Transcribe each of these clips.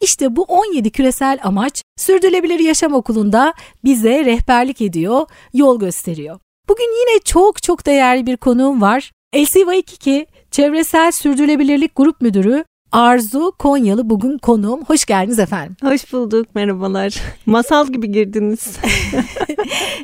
İşte bu 17 küresel amaç Sürdürülebilir Yaşam Okulu'nda bize rehberlik ediyor, yol gösteriyor. Bugün yine çok çok değerli bir konuğum var. LC Waikiki Çevresel Sürdürülebilirlik Grup Müdürü Arzu Konyalı bugün konuğum. Hoş geldiniz efendim. Hoş bulduk, merhabalar. Masal gibi girdiniz.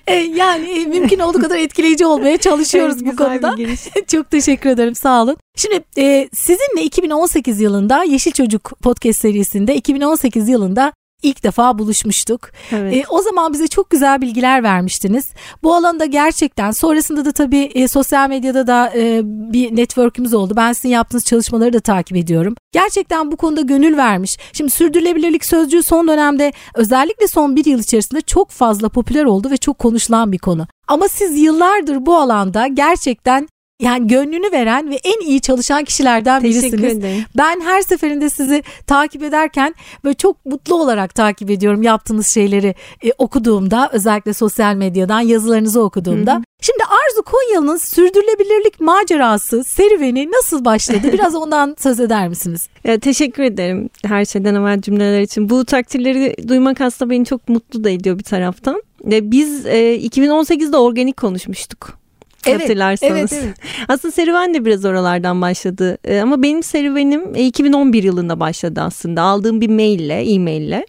E, yani e, mümkün olduğu kadar etkileyici olmaya çalışıyoruz evet, bu konuda. Çok teşekkür ederim, sağ olun. Şimdi e, sizinle 2018 yılında Yeşil Çocuk podcast serisinde 2018 yılında ilk defa buluşmuştuk. Evet. E, o zaman bize çok güzel bilgiler vermiştiniz. Bu alanda gerçekten sonrasında da tabii e, sosyal medyada da e, bir network'ümüz oldu. Ben sizin yaptığınız çalışmaları da takip ediyorum. Gerçekten bu konuda gönül vermiş. Şimdi sürdürülebilirlik sözcüğü son dönemde özellikle son bir yıl içerisinde çok fazla popüler oldu ve çok konuşulan bir konu. Ama siz yıllardır bu alanda gerçekten yani gönlünü veren ve en iyi çalışan kişilerden birisiniz. Ederim. Ben her seferinde sizi takip ederken böyle çok mutlu olarak takip ediyorum yaptığınız şeyleri e, okuduğumda özellikle sosyal medyadan yazılarınızı okuduğumda. Hı hı. Şimdi Arzu Konyalı'nın sürdürülebilirlik macerası, serüveni nasıl başladı? Biraz ondan söz eder misiniz? Ya, teşekkür ederim her şeyden evvel cümleler için. Bu takdirleri duymak aslında beni çok mutlu da ediyor bir taraftan. Biz e, 2018'de organik konuşmuştuk. Evet, hatırlarsanız. Evet, evet. Aslında serüven de biraz oralardan başladı. E, ama benim serüvenim 2011 yılında başladı aslında. Aldığım bir maille, e-maille.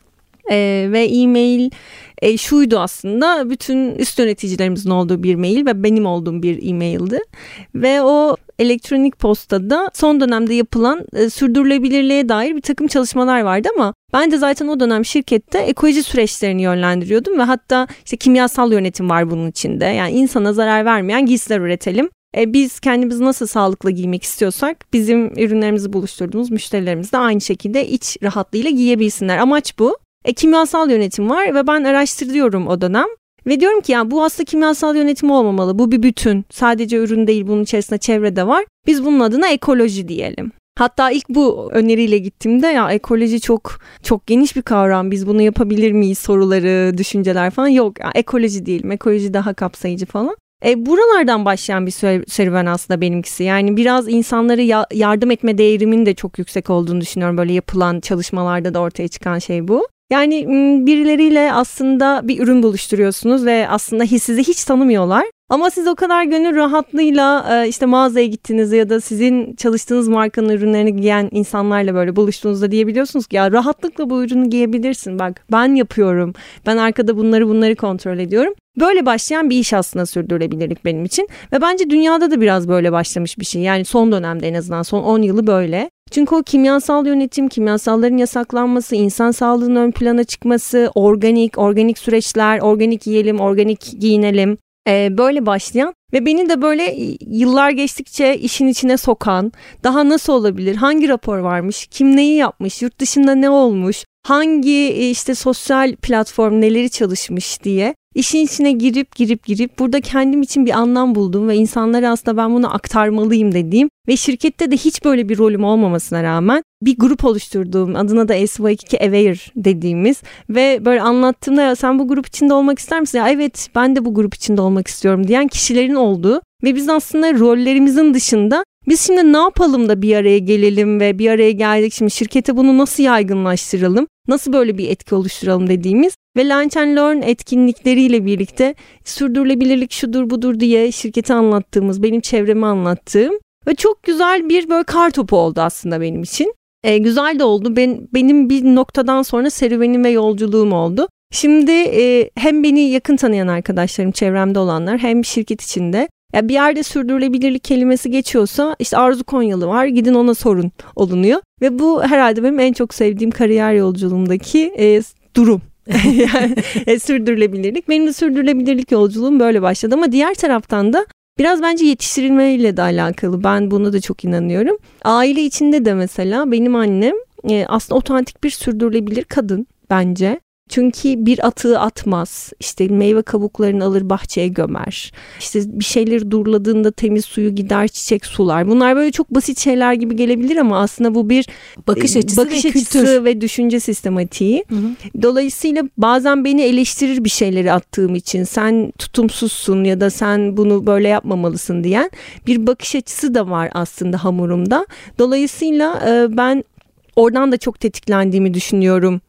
E, ve e-mail e, şuydu aslında bütün üst yöneticilerimizin olduğu bir mail ve benim olduğum bir e-maildi. Ve o elektronik postada son dönemde yapılan e, sürdürülebilirliğe dair bir takım çalışmalar vardı ama ben de zaten o dönem şirkette ekoloji süreçlerini yönlendiriyordum ve hatta işte kimyasal yönetim var bunun içinde. Yani insana zarar vermeyen giysiler üretelim. E, biz kendimizi nasıl sağlıklı giymek istiyorsak bizim ürünlerimizi buluşturduğumuz müşterilerimiz de aynı şekilde iç rahatlığıyla giyebilsinler. Amaç bu. E, kimyasal yönetim var ve ben araştırıyorum o dönem. Ve diyorum ki yani bu aslında kimyasal yönetim olmamalı. Bu bir bütün. Sadece ürün değil bunun içerisinde çevre de var. Biz bunun adına ekoloji diyelim. Hatta ilk bu öneriyle gittiğimde ya ekoloji çok çok geniş bir kavram. Biz bunu yapabilir miyiz soruları, düşünceler falan yok. Yani ekoloji değil. Ekoloji daha kapsayıcı falan. E, buralardan başlayan bir serüven aslında benimkisi. Yani biraz insanları ya- yardım etme değerimin de çok yüksek olduğunu düşünüyorum. Böyle yapılan çalışmalarda da ortaya çıkan şey bu. Yani birileriyle aslında bir ürün buluşturuyorsunuz ve aslında sizi hiç tanımıyorlar. Ama siz o kadar gönül rahatlığıyla işte mağazaya gittiğinizde ya da sizin çalıştığınız markanın ürünlerini giyen insanlarla böyle buluştuğunuzda diyebiliyorsunuz ki ya rahatlıkla bu ürünü giyebilirsin. Bak ben yapıyorum. Ben arkada bunları bunları kontrol ediyorum. Böyle başlayan bir iş aslında sürdürülebilirlik benim için ve bence dünyada da biraz böyle başlamış bir şey. Yani son dönemde en azından son 10 yılı böyle. Çünkü o kimyasal yönetim, kimyasalların yasaklanması, insan sağlığının ön plana çıkması, organik, organik süreçler, organik yiyelim, organik giyinelim. Ee, böyle başlayan ve beni de böyle yıllar geçtikçe işin içine sokan, daha nasıl olabilir, hangi rapor varmış, kim neyi yapmış, yurt dışında ne olmuş, hangi işte sosyal platform neleri çalışmış diye işin içine girip girip girip burada kendim için bir anlam buldum ve insanlara aslında ben bunu aktarmalıyım dediğim ve şirkette de hiç böyle bir rolüm olmamasına rağmen bir grup oluşturduğum adına da SY2 Aware dediğimiz ve böyle anlattığımda ya sen bu grup içinde olmak ister misin? Ya evet ben de bu grup içinde olmak istiyorum diyen kişilerin olduğu ve biz aslında rollerimizin dışında biz şimdi ne yapalım da bir araya gelelim ve bir araya geldik şimdi şirkete bunu nasıl yaygınlaştıralım? Nasıl böyle bir etki oluşturalım dediğimiz ve Lunch and Learn etkinlikleriyle birlikte sürdürülebilirlik şudur budur diye şirketi anlattığımız, benim çevremi anlattığım ve çok güzel bir böyle kar topu oldu aslında benim için. E, güzel de oldu. Ben, benim bir noktadan sonra serüvenim ve yolculuğum oldu. Şimdi e, hem beni yakın tanıyan arkadaşlarım, çevremde olanlar hem şirket içinde ya bir yerde sürdürülebilirlik kelimesi geçiyorsa işte Arzu Konyalı var gidin ona sorun olunuyor. Ve bu herhalde benim en çok sevdiğim kariyer yolculuğumdaki e, durum. yani e, sürdürülebilirlik. Benim de sürdürülebilirlik yolculuğum böyle başladı ama diğer taraftan da Biraz bence yetiştirilmeyle de alakalı. Ben buna da çok inanıyorum. Aile içinde de mesela benim annem e, aslında otantik bir sürdürülebilir kadın bence. Çünkü bir atığı atmaz. İşte meyve kabuklarını alır bahçeye gömer. İşte bir şeyleri durladığında temiz suyu gider çiçek sular. Bunlar böyle çok basit şeyler gibi gelebilir ama aslında bu bir bakış açısı, bakış ve, açısı kültür. ve düşünce sistematiği. Hı hı. Dolayısıyla bazen beni eleştirir bir şeyleri attığım için. Sen tutumsuzsun ya da sen bunu böyle yapmamalısın diyen bir bakış açısı da var aslında hamurumda. Dolayısıyla ben oradan da çok tetiklendiğimi düşünüyorum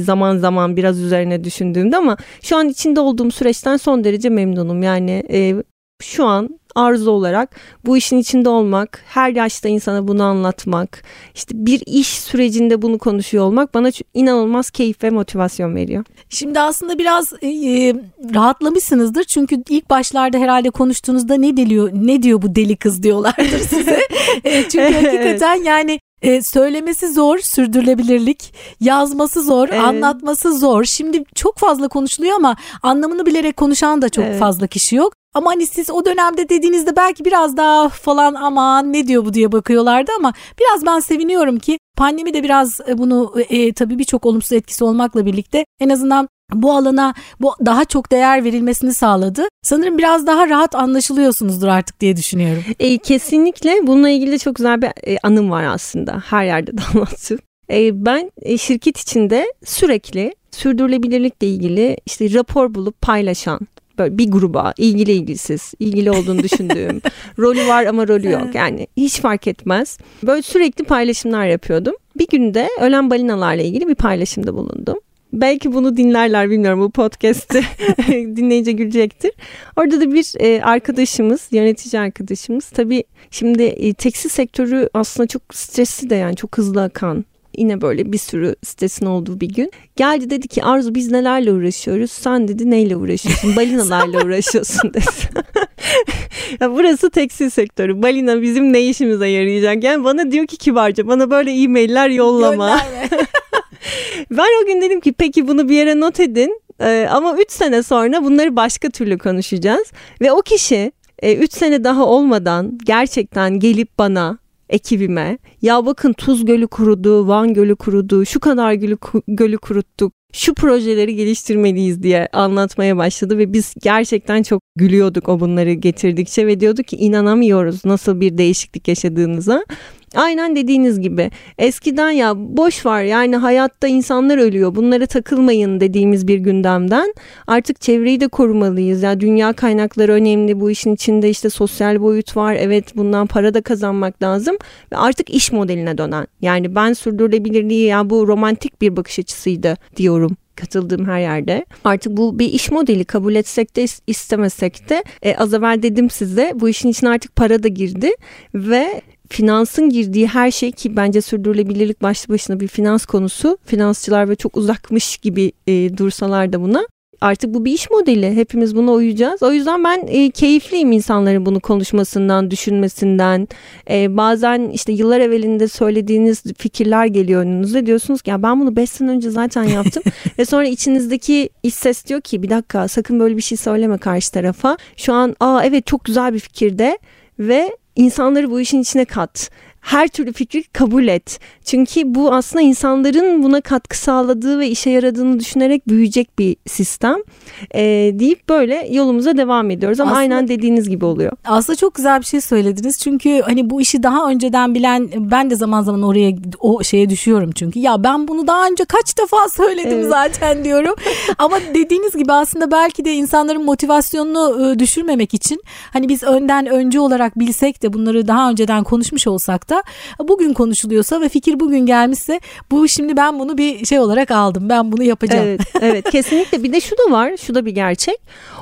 zaman zaman biraz üzerine düşündüğümde ama şu an içinde olduğum süreçten son derece memnunum. Yani e, şu an arzu olarak bu işin içinde olmak, her yaşta insana bunu anlatmak, işte bir iş sürecinde bunu konuşuyor olmak bana inanılmaz keyif ve motivasyon veriyor. Şimdi aslında biraz e, e rahatlamışsınızdır çünkü ilk başlarda herhalde konuştuğunuzda ne diliyor, ne diyor bu deli kız diyorlardır size. e, çünkü hakikaten yani ee, söylemesi zor, sürdürülebilirlik, yazması zor, evet. anlatması zor. Şimdi çok fazla konuşuluyor ama anlamını bilerek konuşan da çok evet. fazla kişi yok. Ama hani siz o dönemde dediğinizde belki biraz daha falan aman ne diyor bu diye bakıyorlardı ama biraz ben seviniyorum ki pandemi de biraz e, bunu e, tabii birçok olumsuz etkisi olmakla birlikte en azından bu alana bu daha çok değer verilmesini sağladı. Sanırım biraz daha rahat anlaşılıyorsunuzdur artık diye düşünüyorum. E, kesinlikle bununla ilgili çok güzel bir e, anım var aslında. Her yerde de anlattım. E, ben e, şirket içinde sürekli sürdürülebilirlikle ilgili işte rapor bulup paylaşan böyle bir gruba ilgili ilgisiz, ilgili olduğunu düşündüğüm, rolü var ama rolü yok. Yani hiç fark etmez. Böyle sürekli paylaşımlar yapıyordum. Bir günde ölen balinalarla ilgili bir paylaşımda bulundum. Belki bunu dinlerler bilmiyorum bu podcast'i dinleyince gülecektir. Orada da bir e, arkadaşımız, yönetici arkadaşımız tabii şimdi e, tekstil sektörü aslında çok stresli de yani çok hızlı akan yine böyle bir sürü stresin olduğu bir gün. Geldi dedi ki Arzu biz nelerle uğraşıyoruz? Sen dedi neyle uğraşıyorsun? Balinalarla uğraşıyorsun dedi. ya burası tekstil sektörü. Balina bizim ne işimize yarayacak? Yani bana diyor ki kibarca bana böyle e-mailler yollama. Ben o gün dedim ki peki bunu bir yere not edin. Ee, ama 3 sene sonra bunları başka türlü konuşacağız. Ve o kişi 3 e, sene daha olmadan gerçekten gelip bana ekibime ya bakın Tuz Gölü kurudu, Van Gölü kurudu, şu kadar gölü, gölü kuruttuk, şu projeleri geliştirmeliyiz diye anlatmaya başladı ve biz gerçekten çok gülüyorduk o bunları getirdikçe ve diyorduk ki inanamıyoruz nasıl bir değişiklik yaşadığınıza. Aynen dediğiniz gibi eskiden ya boş var yani hayatta insanlar ölüyor bunlara takılmayın dediğimiz bir gündemden artık çevreyi de korumalıyız. Ya dünya kaynakları önemli bu işin içinde işte sosyal boyut var evet bundan para da kazanmak lazım ve artık iş modeline dönen yani ben sürdürülebilirliği ya bu romantik bir bakış açısıydı diyorum katıldığım her yerde. Artık bu bir iş modeli kabul etsek de istemesek de e, az evvel dedim size bu işin içine artık para da girdi ve finansın girdiği her şey ki bence sürdürülebilirlik başlı başına bir finans konusu. Finansçılar ve çok uzakmış gibi e, dursalar da buna. Artık bu bir iş modeli. Hepimiz buna uyacağız. O yüzden ben e, keyifliyim insanların bunu konuşmasından, düşünmesinden. E, bazen işte yıllar evvelinde söylediğiniz fikirler geliyor önünüze. Diyorsunuz ki ya ben bunu 5 sene önce zaten yaptım. Ve sonra içinizdeki iç ses diyor ki bir dakika sakın böyle bir şey söyleme karşı tarafa. Şu an aa evet çok güzel bir fikirde ve insanları bu işin içine kat her türlü fikri kabul et. Çünkü bu aslında insanların buna katkı sağladığı ve işe yaradığını düşünerek büyüyecek bir sistem e, deyip böyle yolumuza devam ediyoruz. Ama aslında, aynen dediğiniz gibi oluyor. Aslında çok güzel bir şey söylediniz. Çünkü hani bu işi daha önceden bilen ben de zaman zaman oraya o şeye düşüyorum çünkü. Ya ben bunu daha önce kaç defa söyledim evet. zaten diyorum. Ama dediğiniz gibi aslında belki de insanların motivasyonunu ıı, düşürmemek için hani biz önden önce olarak bilsek de bunları daha önceden konuşmuş olsak da bugün konuşuluyorsa ve fikir bugün gelmişse bu şimdi ben bunu bir şey olarak aldım. Ben bunu yapacağım. Evet, evet kesinlikle. Bir de şu da var. Şu da bir gerçek.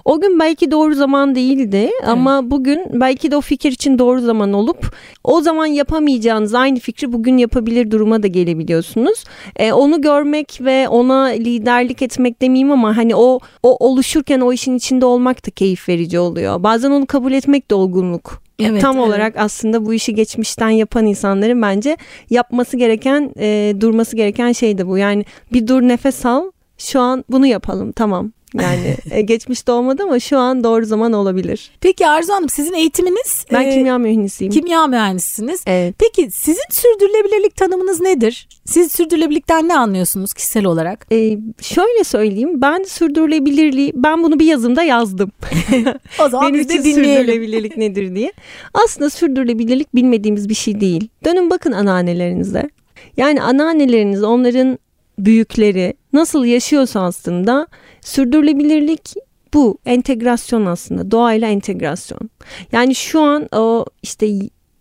O gün belki doğru zaman değildi evet. ama bugün belki de o fikir için doğru zaman olup o zaman yapamayacağınız aynı fikri bugün yapabilir duruma da gelebiliyorsunuz. Ee, onu görmek ve ona liderlik etmek demeyeyim ama hani o o oluşurken o işin içinde olmak da keyif verici oluyor. Bazen onu kabul etmek de olgunluk. Evet, Tam evet. olarak aslında bu işi geçmişten yapan insanların bence yapması gereken, e, durması gereken şey de bu. Yani bir dur nefes al. Şu an bunu yapalım. Tamam. Yani e, geçmişte olmadı ama şu an doğru zaman olabilir. Peki Arzu Hanım sizin eğitiminiz? Ben e, kimya mühendisiyim. Kimya mühendisisiniz. Evet. Peki sizin sürdürülebilirlik tanımınız nedir? Siz sürdürülebilirlikten ne anlıyorsunuz kişisel olarak? E, şöyle söyleyeyim ben sürdürülebilirliği ben bunu bir yazımda yazdım. o zaman Benim için sürdürülebilirlik nedir diye. Aslında sürdürülebilirlik bilmediğimiz bir şey değil. Dönün bakın anneannelerinize. Yani anneanneleriniz onların büyükleri nasıl yaşıyorsa aslında sürdürülebilirlik bu entegrasyon aslında doğayla entegrasyon. Yani şu an o işte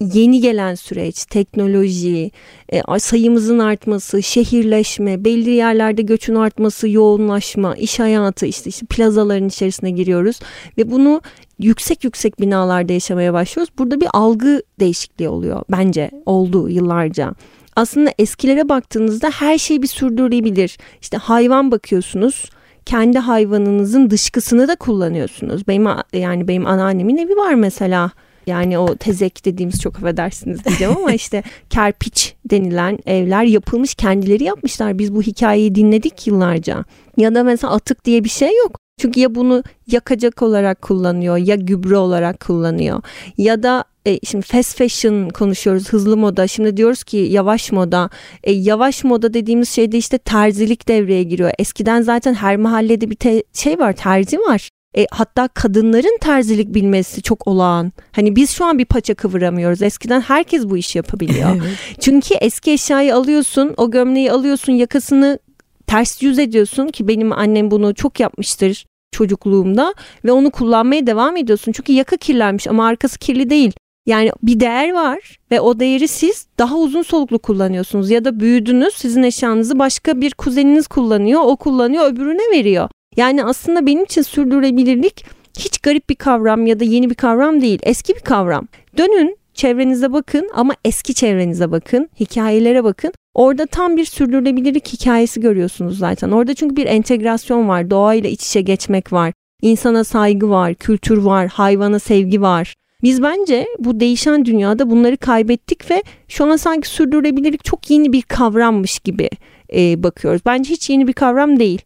yeni gelen süreç, teknoloji, e, sayımızın artması, şehirleşme, belli yerlerde göçün artması, yoğunlaşma, iş hayatı işte, işte plazaların içerisine giriyoruz ve bunu yüksek yüksek binalarda yaşamaya başlıyoruz. Burada bir algı değişikliği oluyor bence oldu yıllarca aslında eskilere baktığınızda her şey bir sürdürülebilir. İşte hayvan bakıyorsunuz kendi hayvanınızın dışkısını da kullanıyorsunuz. Benim yani benim anneannemin evi var mesela. Yani o tezek dediğimiz çok affedersiniz diyeceğim ama işte kerpiç denilen evler yapılmış kendileri yapmışlar. Biz bu hikayeyi dinledik yıllarca. Ya da mesela atık diye bir şey yok. Çünkü ya bunu yakacak olarak kullanıyor ya gübre olarak kullanıyor ya da e, şimdi fast fashion konuşuyoruz hızlı moda şimdi diyoruz ki yavaş moda e, yavaş moda dediğimiz şeyde işte terzilik devreye giriyor eskiden zaten her mahallede bir te- şey var terzi var e, hatta kadınların terzilik bilmesi çok olağan. Hani biz şu an bir paça kıvıramıyoruz. Eskiden herkes bu işi yapabiliyor. Çünkü eski eşyayı alıyorsun, o gömleği alıyorsun, yakasını ters yüz ediyorsun ki benim annem bunu çok yapmıştır çocukluğumda ve onu kullanmaya devam ediyorsun. Çünkü yaka kirlenmiş ama arkası kirli değil. Yani bir değer var ve o değeri siz daha uzun soluklu kullanıyorsunuz ya da büyüdünüz sizin eşyanızı başka bir kuzeniniz kullanıyor o kullanıyor öbürüne veriyor. Yani aslında benim için sürdürülebilirlik hiç garip bir kavram ya da yeni bir kavram değil eski bir kavram. Dönün çevrenize bakın ama eski çevrenize bakın, hikayelere bakın. Orada tam bir sürdürülebilirlik hikayesi görüyorsunuz zaten. Orada çünkü bir entegrasyon var, doğayla iç içe geçmek var, insana saygı var, kültür var, hayvana sevgi var. Biz bence bu değişen dünyada bunları kaybettik ve şu an sanki sürdürülebilirlik çok yeni bir kavrammış gibi e, bakıyoruz. Bence hiç yeni bir kavram değil.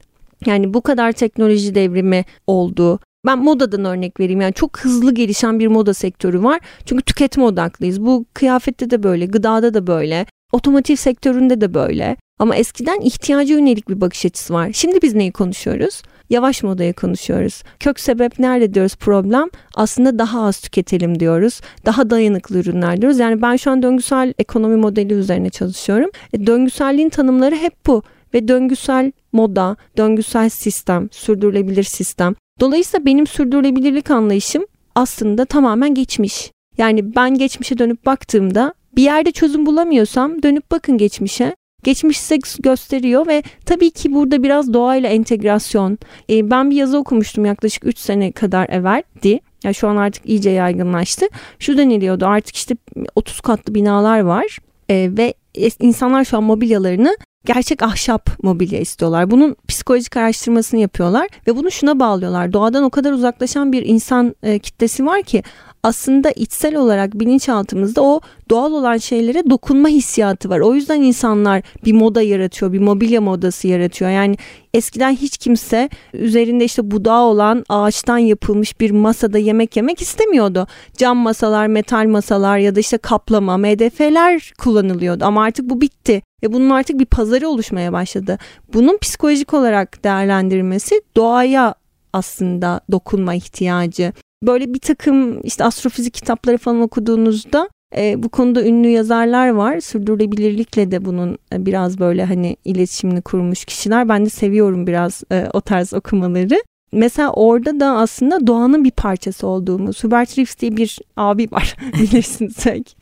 Yani bu kadar teknoloji devrimi oldu. Ben modadan örnek vereyim. Yani çok hızlı gelişen bir moda sektörü var. Çünkü tüketme odaklıyız. Bu kıyafette de böyle, gıdada da böyle, otomotiv sektöründe de böyle. Ama eskiden ihtiyaca yönelik bir bakış açısı var. Şimdi biz neyi konuşuyoruz? Yavaş modaya konuşuyoruz. Kök sebep nerede diyoruz problem? Aslında daha az tüketelim diyoruz. Daha dayanıklı ürünler diyoruz. Yani ben şu an döngüsel ekonomi modeli üzerine çalışıyorum. E, döngüselliğin tanımları hep bu ve döngüsel moda, döngüsel sistem, sürdürülebilir sistem. Dolayısıyla benim sürdürülebilirlik anlayışım aslında tamamen geçmiş. Yani ben geçmişe dönüp baktığımda bir yerde çözüm bulamıyorsam dönüp bakın geçmişe. Geçmiş size gösteriyor ve tabii ki burada biraz doğayla entegrasyon. Ee, ben bir yazı okumuştum yaklaşık 3 sene kadar evveldi. Yani şu an artık iyice yaygınlaştı. Şu deniliyordu artık işte 30 katlı binalar var ee, ve insanlar şu an mobilyalarını gerçek ahşap mobilya istiyorlar. Bunun psikolojik araştırmasını yapıyorlar ve bunu şuna bağlıyorlar. Doğadan o kadar uzaklaşan bir insan e, kitlesi var ki aslında içsel olarak bilinçaltımızda o doğal olan şeylere dokunma hissiyatı var. O yüzden insanlar bir moda yaratıyor, bir mobilya modası yaratıyor. Yani eskiden hiç kimse üzerinde işte budağı olan ağaçtan yapılmış bir masada yemek yemek istemiyordu. Cam masalar, metal masalar ya da işte kaplama, MDF'ler kullanılıyordu ama artık bu bitti ve bunun artık bir pazarı oluşmaya başladı. Bunun psikolojik olarak değerlendirilmesi doğaya aslında dokunma ihtiyacı. Böyle bir takım işte astrofizik kitapları falan okuduğunuzda e, bu konuda ünlü yazarlar var. Sürdürülebilirlikle de bunun e, biraz böyle hani iletişimini kurmuş kişiler. Ben de seviyorum biraz e, o tarz okumaları. Mesela orada da aslında doğanın bir parçası olduğumuz. Hubert Reeves diye bir abi var bilirsiniz belki.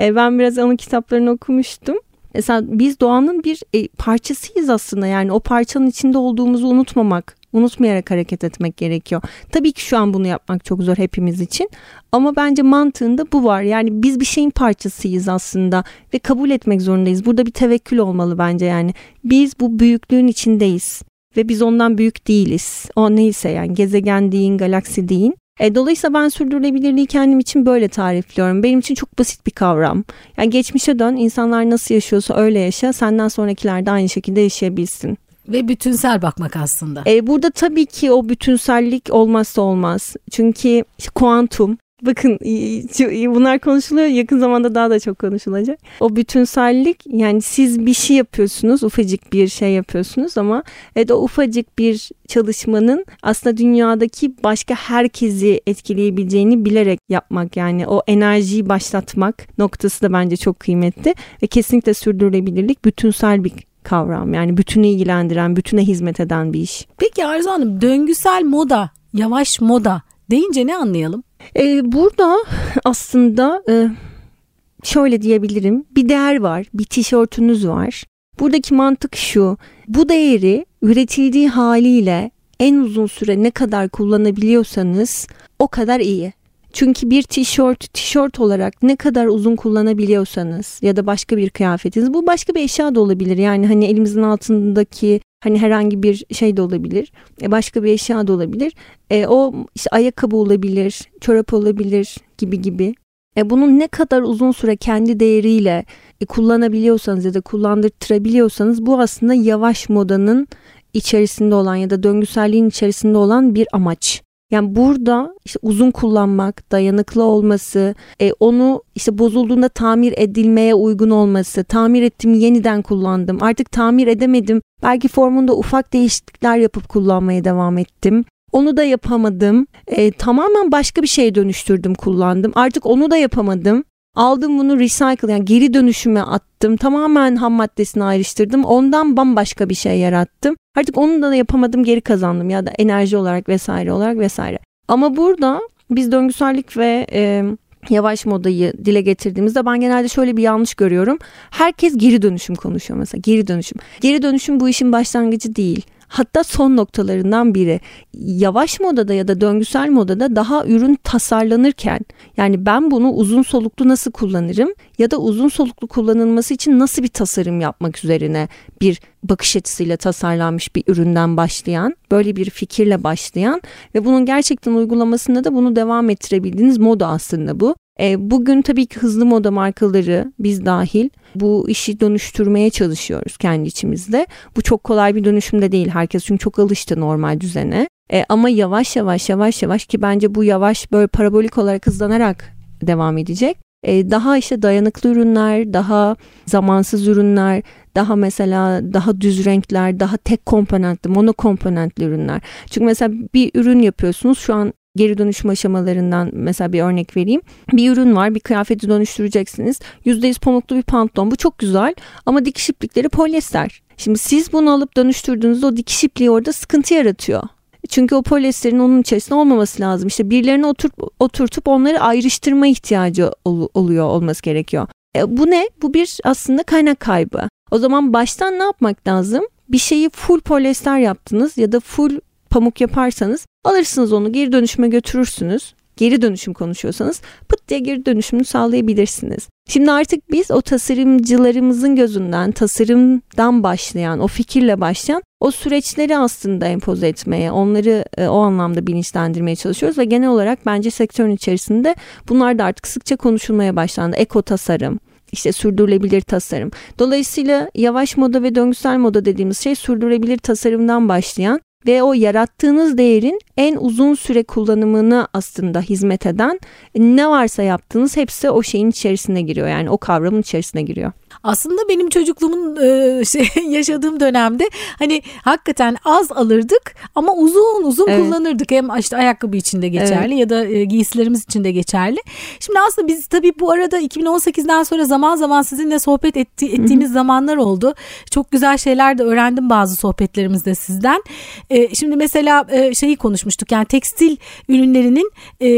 E, ben biraz onun kitaplarını okumuştum. Mesela biz doğanın bir e, parçasıyız aslında yani o parçanın içinde olduğumuzu unutmamak, unutmayarak hareket etmek gerekiyor. Tabii ki şu an bunu yapmak çok zor hepimiz için ama bence mantığında bu var. Yani biz bir şeyin parçasıyız aslında ve kabul etmek zorundayız. Burada bir tevekkül olmalı bence yani. Biz bu büyüklüğün içindeyiz ve biz ondan büyük değiliz. O neyse yani gezegen deyin, galaksi deyin. E, dolayısıyla ben sürdürülebilirliği kendim için böyle tarifliyorum. Benim için çok basit bir kavram. Yani geçmişe dön, insanlar nasıl yaşıyorsa öyle yaşa, senden sonrakiler de aynı şekilde yaşayabilsin. Ve bütünsel bakmak aslında. E, burada tabii ki o bütünsellik olmazsa olmaz. Çünkü kuantum Bakın bunlar konuşuluyor yakın zamanda daha da çok konuşulacak. O bütünsellik yani siz bir şey yapıyorsunuz ufacık bir şey yapıyorsunuz ama evet o ufacık bir çalışmanın aslında dünyadaki başka herkesi etkileyebileceğini bilerek yapmak yani o enerjiyi başlatmak noktası da bence çok kıymetli ve kesinlikle sürdürülebilirlik bütünsel bir kavram. Yani bütünü ilgilendiren, bütüne hizmet eden bir iş. Peki Arzu Hanım döngüsel moda, yavaş moda deyince ne anlayalım? Ee, burada aslında e, şöyle diyebilirim. Bir değer var, bir tişörtünüz var. Buradaki mantık şu. Bu değeri üretildiği haliyle en uzun süre ne kadar kullanabiliyorsanız o kadar iyi. Çünkü bir tişört tişört olarak ne kadar uzun kullanabiliyorsanız ya da başka bir kıyafetiniz bu başka bir eşya da olabilir. Yani hani elimizin altındaki hani herhangi bir şey de olabilir. E, başka bir eşya da olabilir. E, o işte ayakkabı olabilir, çorap olabilir gibi gibi. E, bunun ne kadar uzun süre kendi değeriyle e, kullanabiliyorsanız ya da kullandırtırabiliyorsanız bu aslında yavaş modanın içerisinde olan ya da döngüselliğin içerisinde olan bir amaç. Yani burada işte uzun kullanmak, dayanıklı olması, e, onu işte bozulduğunda tamir edilmeye uygun olması, tamir ettim yeniden kullandım. Artık tamir edemedim. Belki formunda ufak değişiklikler yapıp kullanmaya devam ettim. Onu da yapamadım. E, tamamen başka bir şeye dönüştürdüm, kullandım. Artık onu da yapamadım. Aldım bunu recycle yani geri dönüşüme attım. Tamamen ham maddesini ayrıştırdım. Ondan bambaşka bir şey yarattım. Artık onu da yapamadım geri kazandım ya da enerji olarak vesaire olarak vesaire. Ama burada biz döngüsellik ve e, yavaş modayı dile getirdiğimizde ben genelde şöyle bir yanlış görüyorum. Herkes geri dönüşüm konuşuyor mesela geri dönüşüm. Geri dönüşüm bu işin başlangıcı değil hatta son noktalarından biri. Yavaş modada ya da döngüsel modada daha ürün tasarlanırken yani ben bunu uzun soluklu nasıl kullanırım ya da uzun soluklu kullanılması için nasıl bir tasarım yapmak üzerine bir bakış açısıyla tasarlanmış bir üründen başlayan, böyle bir fikirle başlayan ve bunun gerçekten uygulamasında da bunu devam ettirebildiğiniz moda aslında bu. E, bugün tabii ki hızlı moda markaları biz dahil bu işi dönüştürmeye çalışıyoruz kendi içimizde. Bu çok kolay bir dönüşüm de değil herkes çünkü çok alıştı normal düzene. E, ama yavaş yavaş yavaş yavaş ki bence bu yavaş böyle parabolik olarak hızlanarak devam edecek. E, daha işte dayanıklı ürünler, daha zamansız ürünler, daha mesela daha düz renkler, daha tek komponentli, monokomponentli ürünler. Çünkü mesela bir ürün yapıyorsunuz şu an geri dönüşüm aşamalarından mesela bir örnek vereyim. Bir ürün var bir kıyafeti dönüştüreceksiniz. %100 pamuklu bir pantolon bu çok güzel ama dikiş iplikleri polyester. Şimdi siz bunu alıp dönüştürdüğünüzde o dikiş ipliği orada sıkıntı yaratıyor. Çünkü o polyesterin onun içerisinde olmaması lazım. İşte birilerine oturup, oturtup onları ayrıştırma ihtiyacı ol, oluyor olması gerekiyor. E, bu ne? Bu bir aslında kaynak kaybı. O zaman baştan ne yapmak lazım? Bir şeyi full polyester yaptınız ya da full pamuk yaparsanız alırsınız onu geri dönüşüme götürürsünüz. Geri dönüşüm konuşuyorsanız pıt diye geri dönüşümünü sağlayabilirsiniz. Şimdi artık biz o tasarımcılarımızın gözünden, tasarımdan başlayan, o fikirle başlayan o süreçleri aslında empoze etmeye, onları e, o anlamda bilinçlendirmeye çalışıyoruz ve genel olarak bence sektörün içerisinde bunlar da artık sıkça konuşulmaya başlandı. Eko tasarım, işte sürdürülebilir tasarım. Dolayısıyla yavaş moda ve döngüsel moda dediğimiz şey sürdürülebilir tasarımdan başlayan ve o yarattığınız değerin en uzun süre kullanımını aslında hizmet eden ne varsa yaptığınız hepsi o şeyin içerisine giriyor. Yani o kavramın içerisine giriyor. Aslında benim çocukluğumun e, şey, yaşadığım dönemde hani hakikaten az alırdık ama uzun uzun evet. kullanırdık. Hem işte ayakkabı için de geçerli evet. ya da e, giysilerimiz için de geçerli. Şimdi aslında biz tabii bu arada 2018'den sonra zaman zaman sizinle sohbet etti, ettiğimiz Hı-hı. zamanlar oldu. Çok güzel şeyler de öğrendim bazı sohbetlerimizde sizden. E, şimdi mesela e, şeyi konuşmuştuk yani tekstil ürünlerinin e,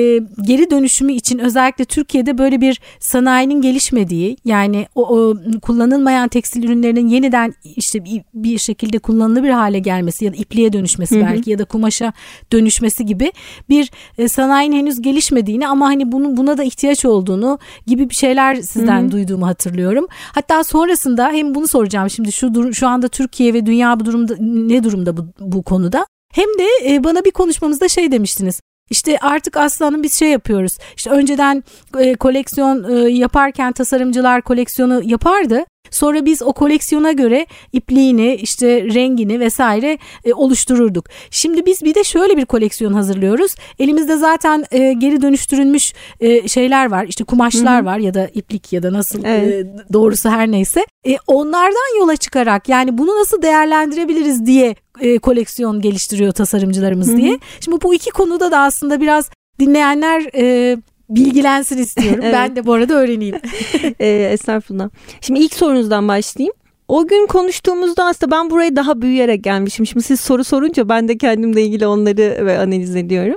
geri dönüşümü için özellikle Türkiye'de böyle bir sanayinin gelişmediği yani o, o kullanılmayan tekstil ürünlerinin yeniden işte bir şekilde kullanılabilir hale gelmesi ya da ipliğe dönüşmesi belki hı hı. ya da kumaşa dönüşmesi gibi bir e, sanayinin henüz gelişmediğini ama hani bunun buna da ihtiyaç olduğunu gibi bir şeyler sizden hı hı. duyduğumu hatırlıyorum. Hatta sonrasında hem bunu soracağım şimdi şu şu anda Türkiye ve dünya bu durumda ne durumda bu, bu konuda? Hem de e, bana bir konuşmamızda şey demiştiniz. İşte artık Aslan'ın biz şey yapıyoruz. İşte önceden e, koleksiyon e, yaparken tasarımcılar koleksiyonu yapardı. Sonra biz o koleksiyona göre ipliğini işte rengini vesaire e, oluştururduk. Şimdi biz bir de şöyle bir koleksiyon hazırlıyoruz. Elimizde zaten e, geri dönüştürülmüş e, şeyler var. İşte kumaşlar Hı-hı. var ya da iplik ya da nasıl evet. e, doğrusu her neyse. E, onlardan yola çıkarak yani bunu nasıl değerlendirebiliriz diye e, koleksiyon geliştiriyor tasarımcılarımız Hı-hı. diye. Şimdi bu iki konuda da aslında biraz dinleyenler e, bilgilensin istiyorum. evet. Ben de bu arada öğreneyim. e, estağfurullah. Şimdi ilk sorunuzdan başlayayım. O gün konuştuğumuzda aslında ben buraya daha büyüyerek gelmişim. Şimdi siz soru sorunca ben de kendimle ilgili onları ve analiz ediyorum.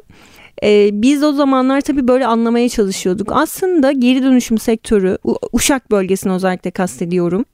Ee, biz o zamanlar tabii böyle anlamaya çalışıyorduk. Aslında geri dönüşüm sektörü, Uşak bölgesini özellikle kastediyorum.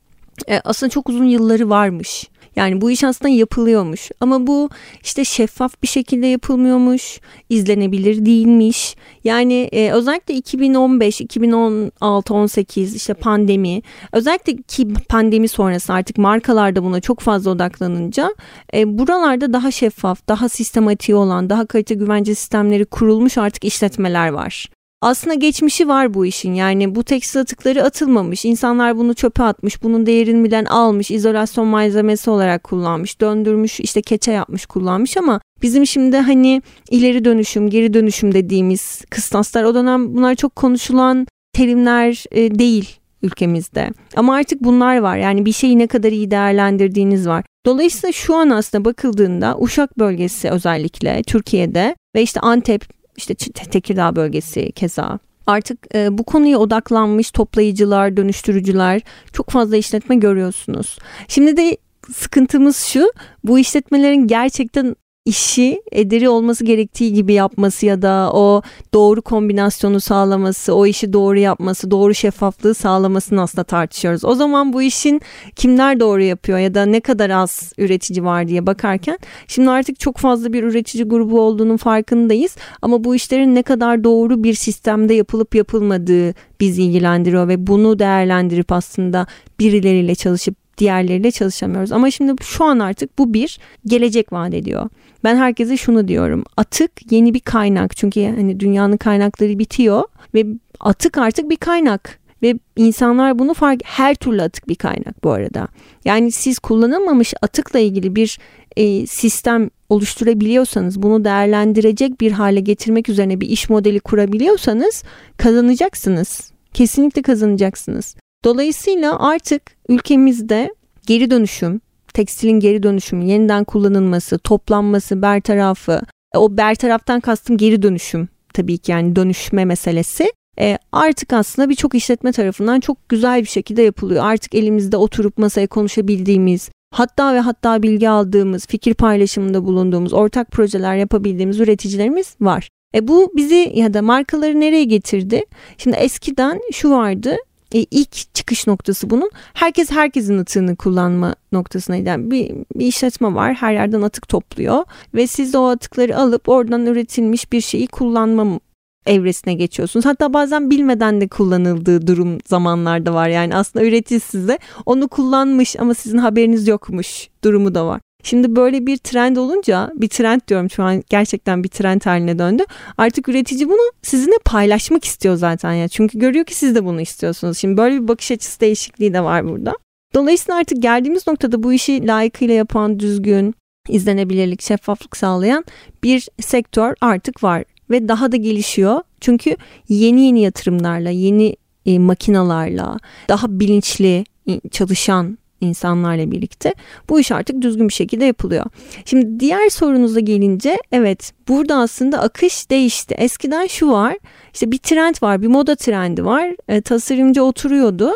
Ee, aslında çok uzun yılları varmış. Yani bu iş aslında yapılıyormuş ama bu işte şeffaf bir şekilde yapılmıyormuş, izlenebilir değilmiş. Yani e, özellikle 2015, 2016, 18 işte pandemi, özellikle ki pandemi sonrası artık markalarda buna çok fazla odaklanınca e, buralarda daha şeffaf, daha sistematik olan, daha kalite güvence sistemleri kurulmuş artık işletmeler var aslında geçmişi var bu işin. Yani bu tekstil atıkları atılmamış. İnsanlar bunu çöpe atmış. Bunun değerini bilen almış. izolasyon malzemesi olarak kullanmış. Döndürmüş işte keçe yapmış kullanmış ama bizim şimdi hani ileri dönüşüm, geri dönüşüm dediğimiz kıstaslar o dönem bunlar çok konuşulan terimler e, değil ülkemizde. Ama artık bunlar var. Yani bir şeyi ne kadar iyi değerlendirdiğiniz var. Dolayısıyla şu an aslında bakıldığında Uşak bölgesi özellikle Türkiye'de ve işte Antep işte Tekirdağ bölgesi keza. Artık e, bu konuya odaklanmış toplayıcılar, dönüştürücüler çok fazla işletme görüyorsunuz. Şimdi de sıkıntımız şu bu işletmelerin gerçekten işi ederi olması gerektiği gibi yapması ya da o doğru kombinasyonu sağlaması, o işi doğru yapması, doğru şeffaflığı sağlamasını aslında tartışıyoruz. O zaman bu işin kimler doğru yapıyor ya da ne kadar az üretici var diye bakarken şimdi artık çok fazla bir üretici grubu olduğunun farkındayız ama bu işlerin ne kadar doğru bir sistemde yapılıp yapılmadığı bizi ilgilendiriyor ve bunu değerlendirip aslında birileriyle çalışıp diğerleriyle çalışamıyoruz. Ama şimdi şu an artık bu bir gelecek vaat ediyor. Ben herkese şunu diyorum. Atık yeni bir kaynak. Çünkü hani dünyanın kaynakları bitiyor ve atık artık bir kaynak ve insanlar bunu fark her türlü atık bir kaynak bu arada. Yani siz kullanılmamış atıkla ilgili bir e, sistem oluşturabiliyorsanız bunu değerlendirecek bir hale getirmek üzerine bir iş modeli kurabiliyorsanız kazanacaksınız. Kesinlikle kazanacaksınız. Dolayısıyla artık ülkemizde geri dönüşüm, tekstilin geri dönüşümü, yeniden kullanılması, toplanması, bertarafı, e, o bertaraftan kastım geri dönüşüm tabii ki yani dönüşme meselesi e, artık aslında birçok işletme tarafından çok güzel bir şekilde yapılıyor. Artık elimizde oturup masaya konuşabildiğimiz, hatta ve hatta bilgi aldığımız, fikir paylaşımında bulunduğumuz, ortak projeler yapabildiğimiz üreticilerimiz var. E bu bizi ya da markaları nereye getirdi? Şimdi eskiden şu vardı e, ilk çıkış noktası bunun herkes herkesin atığını kullanma noktasına giden bir, bir işletme var. Her yerden atık topluyor ve siz o atıkları alıp oradan üretilmiş bir şeyi kullanma evresine geçiyorsunuz. Hatta bazen bilmeden de kullanıldığı durum zamanlarda var. Yani aslında üretici size onu kullanmış ama sizin haberiniz yokmuş durumu da var. Şimdi böyle bir trend olunca bir trend diyorum şu an gerçekten bir trend haline döndü. Artık üretici bunu sizinle paylaşmak istiyor zaten ya. Çünkü görüyor ki siz de bunu istiyorsunuz. Şimdi böyle bir bakış açısı değişikliği de var burada. Dolayısıyla artık geldiğimiz noktada bu işi layıkıyla yapan, düzgün, izlenebilirlik, şeffaflık sağlayan bir sektör artık var ve daha da gelişiyor. Çünkü yeni yeni yatırımlarla, yeni e, makinalarla, daha bilinçli çalışan insanlarla birlikte bu iş artık düzgün bir şekilde yapılıyor. Şimdi diğer sorunuza gelince evet burada aslında akış değişti. Eskiden şu var işte bir trend var bir moda trendi var e, tasarımcı oturuyordu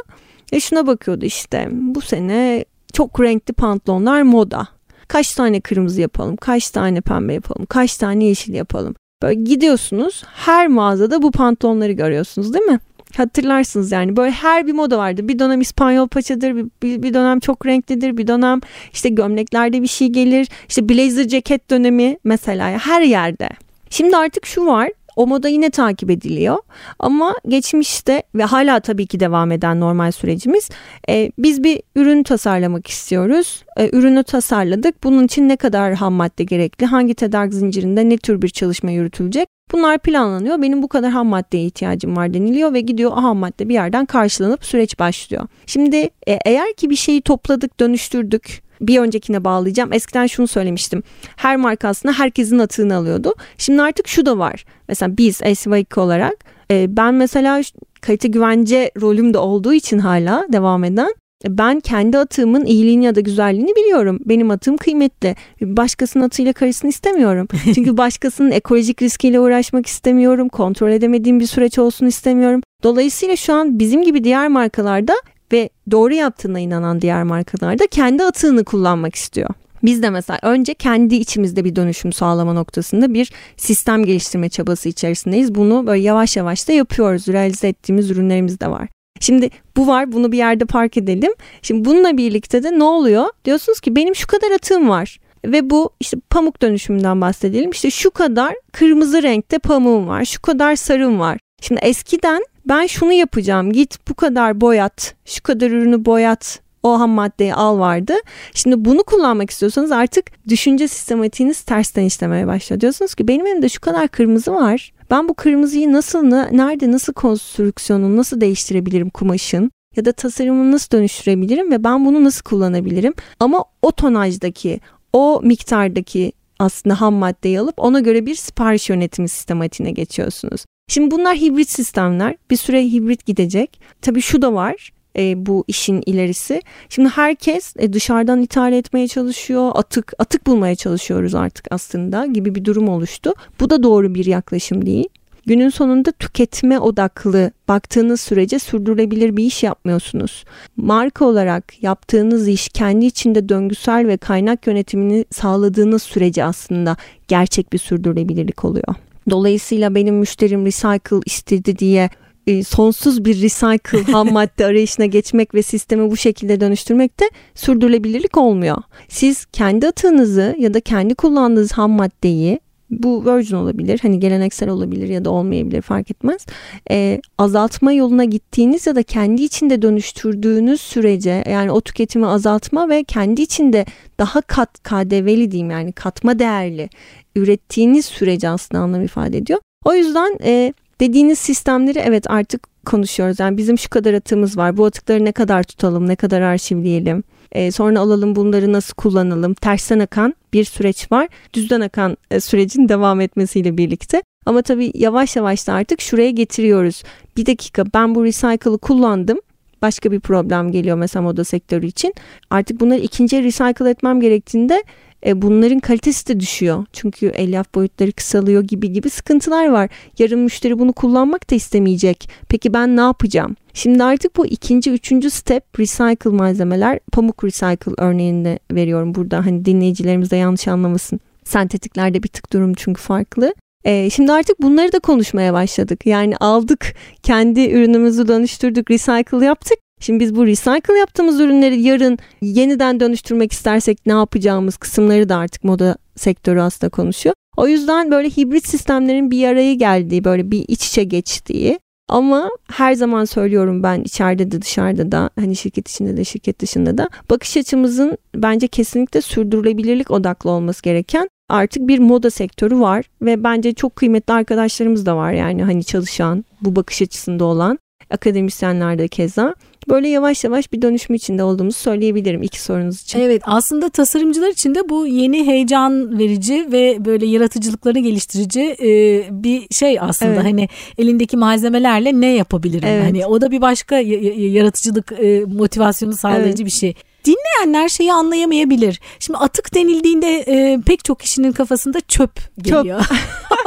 ve şuna bakıyordu işte bu sene çok renkli pantolonlar moda. Kaç tane kırmızı yapalım, kaç tane pembe yapalım, kaç tane yeşil yapalım. Böyle gidiyorsunuz her mağazada bu pantolonları görüyorsunuz değil mi? Hatırlarsınız yani böyle her bir moda vardı. Bir dönem İspanyol paçadır, bir, bir, dönem çok renklidir, bir dönem işte gömleklerde bir şey gelir. İşte blazer ceket dönemi mesela her yerde. Şimdi artık şu var o moda yine takip ediliyor ama geçmişte ve hala tabii ki devam eden normal sürecimiz e, biz bir ürün tasarlamak istiyoruz. E, ürünü tasarladık. Bunun için ne kadar ham madde gerekli? Hangi tedarik zincirinde ne tür bir çalışma yürütülecek? Bunlar planlanıyor. Benim bu kadar ham maddeye ihtiyacım var deniliyor ve gidiyor o ham madde bir yerden karşılanıp süreç başlıyor. Şimdi e, eğer ki bir şeyi topladık, dönüştürdük, bir öncekine bağlayacağım. Eskiden şunu söylemiştim. Her marka aslında herkesin atığını alıyordu. Şimdi artık şu da var. Mesela biz SY2 olarak e, ben mesela kalite güvence rolüm de olduğu için hala devam eden ben kendi atığımın iyiliğini ya da güzelliğini biliyorum. Benim atığım kıymetli. Başkasının atıyla karışsın istemiyorum. Çünkü başkasının ekolojik riskiyle uğraşmak istemiyorum. Kontrol edemediğim bir süreç olsun istemiyorum. Dolayısıyla şu an bizim gibi diğer markalarda ve doğru yaptığına inanan diğer markalarda kendi atığını kullanmak istiyor. Biz de mesela önce kendi içimizde bir dönüşüm sağlama noktasında bir sistem geliştirme çabası içerisindeyiz. Bunu böyle yavaş yavaş da yapıyoruz. Realize ettiğimiz ürünlerimiz de var. Şimdi bu var bunu bir yerde park edelim. Şimdi bununla birlikte de ne oluyor? Diyorsunuz ki benim şu kadar atığım var. Ve bu işte pamuk dönüşümünden bahsedelim. İşte şu kadar kırmızı renkte pamuğum var. Şu kadar sarım var. Şimdi eskiden ben şunu yapacağım git bu kadar boyat şu kadar ürünü boyat o ham maddeyi al vardı. Şimdi bunu kullanmak istiyorsanız artık düşünce sistematiğiniz tersten işlemeye başlıyor. Diyorsunuz ki benim elimde şu kadar kırmızı var. Ben bu kırmızıyı nasıl, nerede, nasıl konstrüksiyonunu nasıl değiştirebilirim kumaşın? Ya da tasarımını nasıl dönüştürebilirim ve ben bunu nasıl kullanabilirim? Ama o tonajdaki, o miktardaki aslında ham maddeyi alıp ona göre bir sipariş yönetimi sistematiğine geçiyorsunuz. Şimdi bunlar hibrit sistemler. Bir süre hibrit gidecek. Tabii şu da var e, bu işin ilerisi. Şimdi herkes e, dışarıdan ithal etmeye çalışıyor. Atık atık bulmaya çalışıyoruz artık aslında gibi bir durum oluştu. Bu da doğru bir yaklaşım değil. Günün sonunda tüketme odaklı baktığınız sürece sürdürülebilir bir iş yapmıyorsunuz. Marka olarak yaptığınız iş kendi içinde döngüsel ve kaynak yönetimini sağladığınız sürece aslında gerçek bir sürdürülebilirlik oluyor. Dolayısıyla benim müşterim recycle istedi diye e, sonsuz bir recycle ham madde arayışına geçmek ve sistemi bu şekilde dönüştürmek de sürdürülebilirlik olmuyor. Siz kendi atığınızı ya da kendi kullandığınız ham maddeyi bu virgin olabilir hani geleneksel olabilir ya da olmayabilir fark etmez ee, azaltma yoluna gittiğiniz ya da kendi içinde dönüştürdüğünüz sürece yani o tüketimi azaltma ve kendi içinde daha kat KDV'li diyeyim yani katma değerli ürettiğiniz sürece aslında anlam ifade ediyor. O yüzden e, dediğiniz sistemleri evet artık konuşuyoruz. Yani bizim şu kadar atığımız var. Bu atıkları ne kadar tutalım, ne kadar arşivleyelim. E, sonra alalım bunları nasıl kullanalım. Tersten akan bir süreç var. Düzden akan e, sürecin devam etmesiyle birlikte. Ama tabii yavaş yavaş da artık şuraya getiriyoruz. Bir dakika ben bu recycle'ı kullandım başka bir problem geliyor mesela moda sektörü için. Artık bunları ikinci recycle etmem gerektiğinde e, bunların kalitesi de düşüyor. Çünkü elyaf boyutları kısalıyor gibi gibi sıkıntılar var. Yarın müşteri bunu kullanmak da istemeyecek. Peki ben ne yapacağım? Şimdi artık bu ikinci, üçüncü step recycle malzemeler. Pamuk recycle örneğinde veriyorum burada. Hani dinleyicilerimiz de yanlış anlamasın. Sentetiklerde bir tık durum çünkü farklı. E, şimdi artık bunları da konuşmaya başladık. Yani aldık, kendi ürünümüzü dönüştürdük, recycle yaptık. Şimdi biz bu recycle yaptığımız ürünleri yarın yeniden dönüştürmek istersek ne yapacağımız kısımları da artık moda sektörü aslında konuşuyor. O yüzden böyle hibrit sistemlerin bir araya geldiği, böyle bir iç içe geçtiği ama her zaman söylüyorum ben içeride de dışarıda da hani şirket içinde de şirket dışında da bakış açımızın bence kesinlikle sürdürülebilirlik odaklı olması gereken artık bir moda sektörü var ve bence çok kıymetli arkadaşlarımız da var yani hani çalışan bu bakış açısında olan akademisyenler de keza böyle yavaş yavaş bir dönüşüm içinde olduğumuzu söyleyebilirim iki sorunuz için. Evet aslında tasarımcılar için de bu yeni heyecan verici ve böyle yaratıcılıklarını geliştirici e, bir şey aslında. Evet. Hani elindeki malzemelerle ne yapabilirim? Evet. Hani o da bir başka yaratıcılık e, motivasyonu sağlayıcı evet. bir şey dinleyenler şeyi anlayamayabilir. Şimdi atık denildiğinde e, pek çok kişinin kafasında çöp geliyor. Çöp.